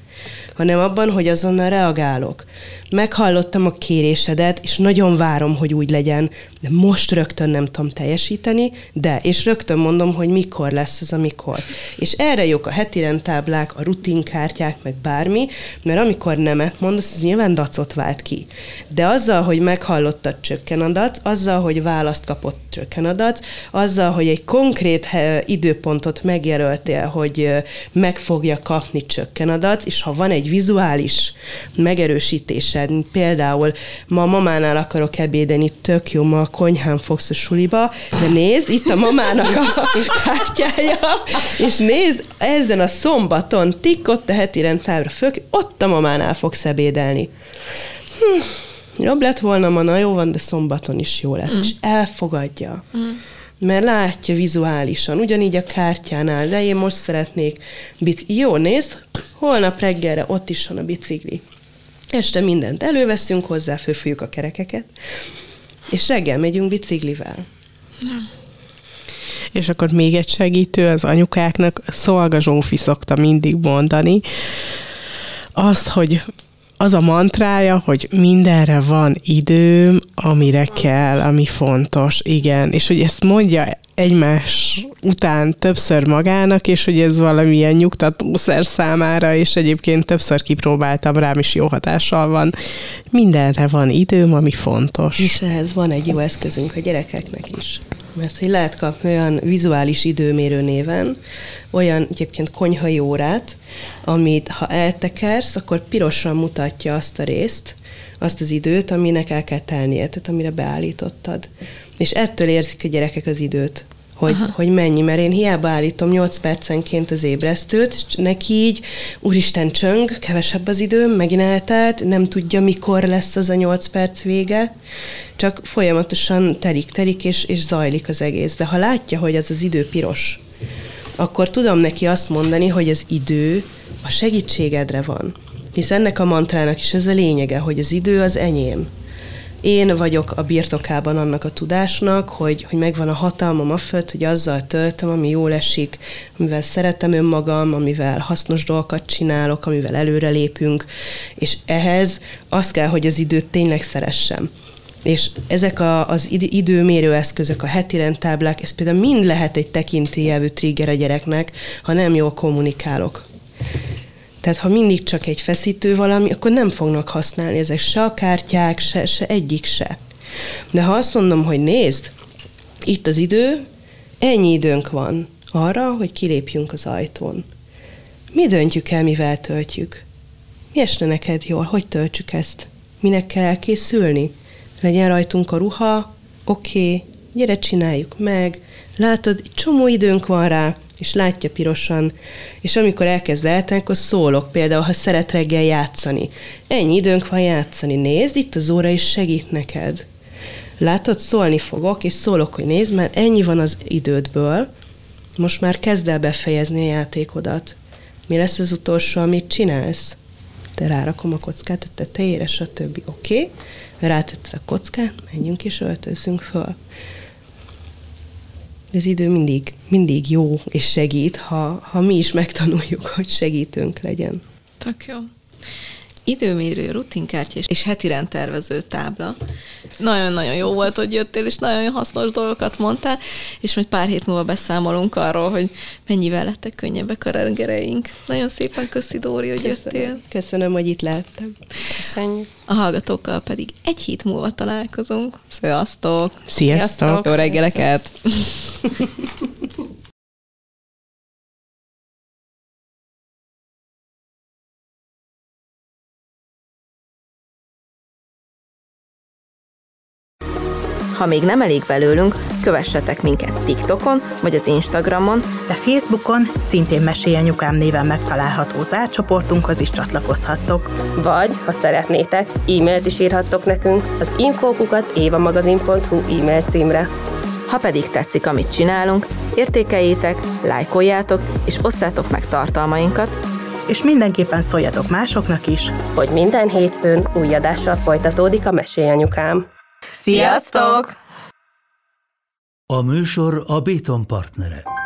hanem abban, hogy azonnal reagálok. Meghallottam a kérésedet, és nagyon várom, hogy úgy legyen, de most rögtön nem tudom teljesíteni, de, és rögtön mondom, hogy mikor lesz az, amikor. És erre jók a heti rendtáblák, a rutinkártyák, meg bármi, mert amikor nemet mondasz, az nyilván dacot vált ki. De azzal, hogy meghallottad csökken a dac, azzal, hogy választ kapott csökken a dac, azzal, hogy egy konkrét időpontot megjelöltél, hogy meg fogja kapni csökken a dac, és ha van egy vizuális megerősítésed, például ma mamánál akarok ebédeni, tök jó, ma a konyhán fogsz a suliba, de nézd, itt a mamának a kártyája, és nézd, ezen a szombaton tikkott a heti rendtávra föl, ott a mamánál fogsz ebédelni. Hm, jobb lett volna ma, na jó van, de szombaton is jó lesz, mm. és elfogadja. Mm mert látja vizuálisan, ugyanígy a kártyánál, de én most szeretnék bicikli. Jó, nézd, holnap reggelre ott is van a bicikli. Este mindent előveszünk hozzá, fölfújjuk a kerekeket, és reggel megyünk biciklivel. És akkor még egy segítő az anyukáknak, Szolga Zsófi szokta mindig mondani, azt, hogy az a mantrája, hogy mindenre van időm, amire kell, ami fontos, igen. És hogy ezt mondja egymás után többször magának, és hogy ez valamilyen nyugtatószer számára, és egyébként többször kipróbáltam rám, is jó hatással van. Mindenre van időm, ami fontos. És ehhez van egy jó eszközünk a gyerekeknek is. Mert hogy lehet kapni olyan vizuális időmérő néven, olyan egyébként konyhai órát, amit ha eltekersz, akkor pirosan mutatja azt a részt, azt az időt, aminek el kell telnie, tehát amire beállítottad. És ettől érzik a gyerekek az időt hogy, hogy mennyi, mert én hiába állítom 8 percenként az ébresztőt, és neki így, úristen csöng, kevesebb az időm, megint eltelt, nem tudja, mikor lesz az a 8 perc vége, csak folyamatosan telik-telik, és, és zajlik az egész. De ha látja, hogy az az idő piros, akkor tudom neki azt mondani, hogy az idő a segítségedre van. Hisz ennek a mantrának is ez a lényege, hogy az idő az enyém én vagyok a birtokában annak a tudásnak, hogy, hogy megvan a hatalmam a föld, hogy azzal töltöm, ami jól esik, amivel szeretem önmagam, amivel hasznos dolgokat csinálok, amivel előre lépünk, és ehhez az kell, hogy az időt tényleg szeressem. És ezek a, az id- időmérő eszközök, a heti rendtáblák, ez például mind lehet egy tekintélyelvű trigger a gyereknek, ha nem jól kommunikálok. Tehát ha mindig csak egy feszítő valami, akkor nem fognak használni ezek se a kártyák, se, se egyik se. De ha azt mondom, hogy nézd, itt az idő, ennyi időnk van arra, hogy kilépjünk az ajtón. Mi döntjük el, mivel töltjük? Mi esne neked jól? Hogy töltsük ezt? Minek kell elkészülni? Legyen rajtunk a ruha? Oké, okay, gyere, csináljuk meg. Látod, csomó időnk van rá, és látja pirosan, és amikor elkezd eltenni, akkor szólok például, ha szeret reggel játszani. Ennyi időnk van játszani, nézd, itt az óra is segít neked. Látod, szólni fogok, és szólok, hogy nézd, mert ennyi van az idődből, most már kezd el befejezni a játékodat. Mi lesz az utolsó, amit csinálsz? Te rárakom a kockát a tetejére, stb. Oké, okay. rátetted a kockát, menjünk és öltözzünk föl. Az idő mindig, mindig jó és segít, ha, ha mi is megtanuljuk, hogy segítünk legyen. Tök jó időmérő, rutinkártya és heti rendtervező tábla. Nagyon-nagyon jó volt, hogy jöttél, és nagyon hasznos dolgokat mondtál, és majd pár hét múlva beszámolunk arról, hogy mennyivel lettek könnyebbek a rengereink. Nagyon szépen köszi, Dóri, hogy Köszönöm. jöttél. Köszönöm, hogy itt lehettem. Köszönjük. A hallgatókkal pedig egy hét múlva találkozunk. Sziasztok! Sziasztok! Jó reggeleket! Ha még nem elég belőlünk, kövessetek minket TikTokon vagy az Instagramon, de Facebookon szintén Mesélyanyukám néven megtalálható zárcsoportunkhoz is csatlakozhattok. Vagy, ha szeretnétek, e-mailt is írhattok nekünk az infókukat évamagazin.hu e-mail címre. Ha pedig tetszik, amit csinálunk, értékeljétek, lájkoljátok és osszátok meg tartalmainkat, És mindenképpen szóljatok másoknak is. Hogy minden hétfőn új adással folytatódik a Mesélyanyukám. Sziasztok! A műsor a Béton partnere.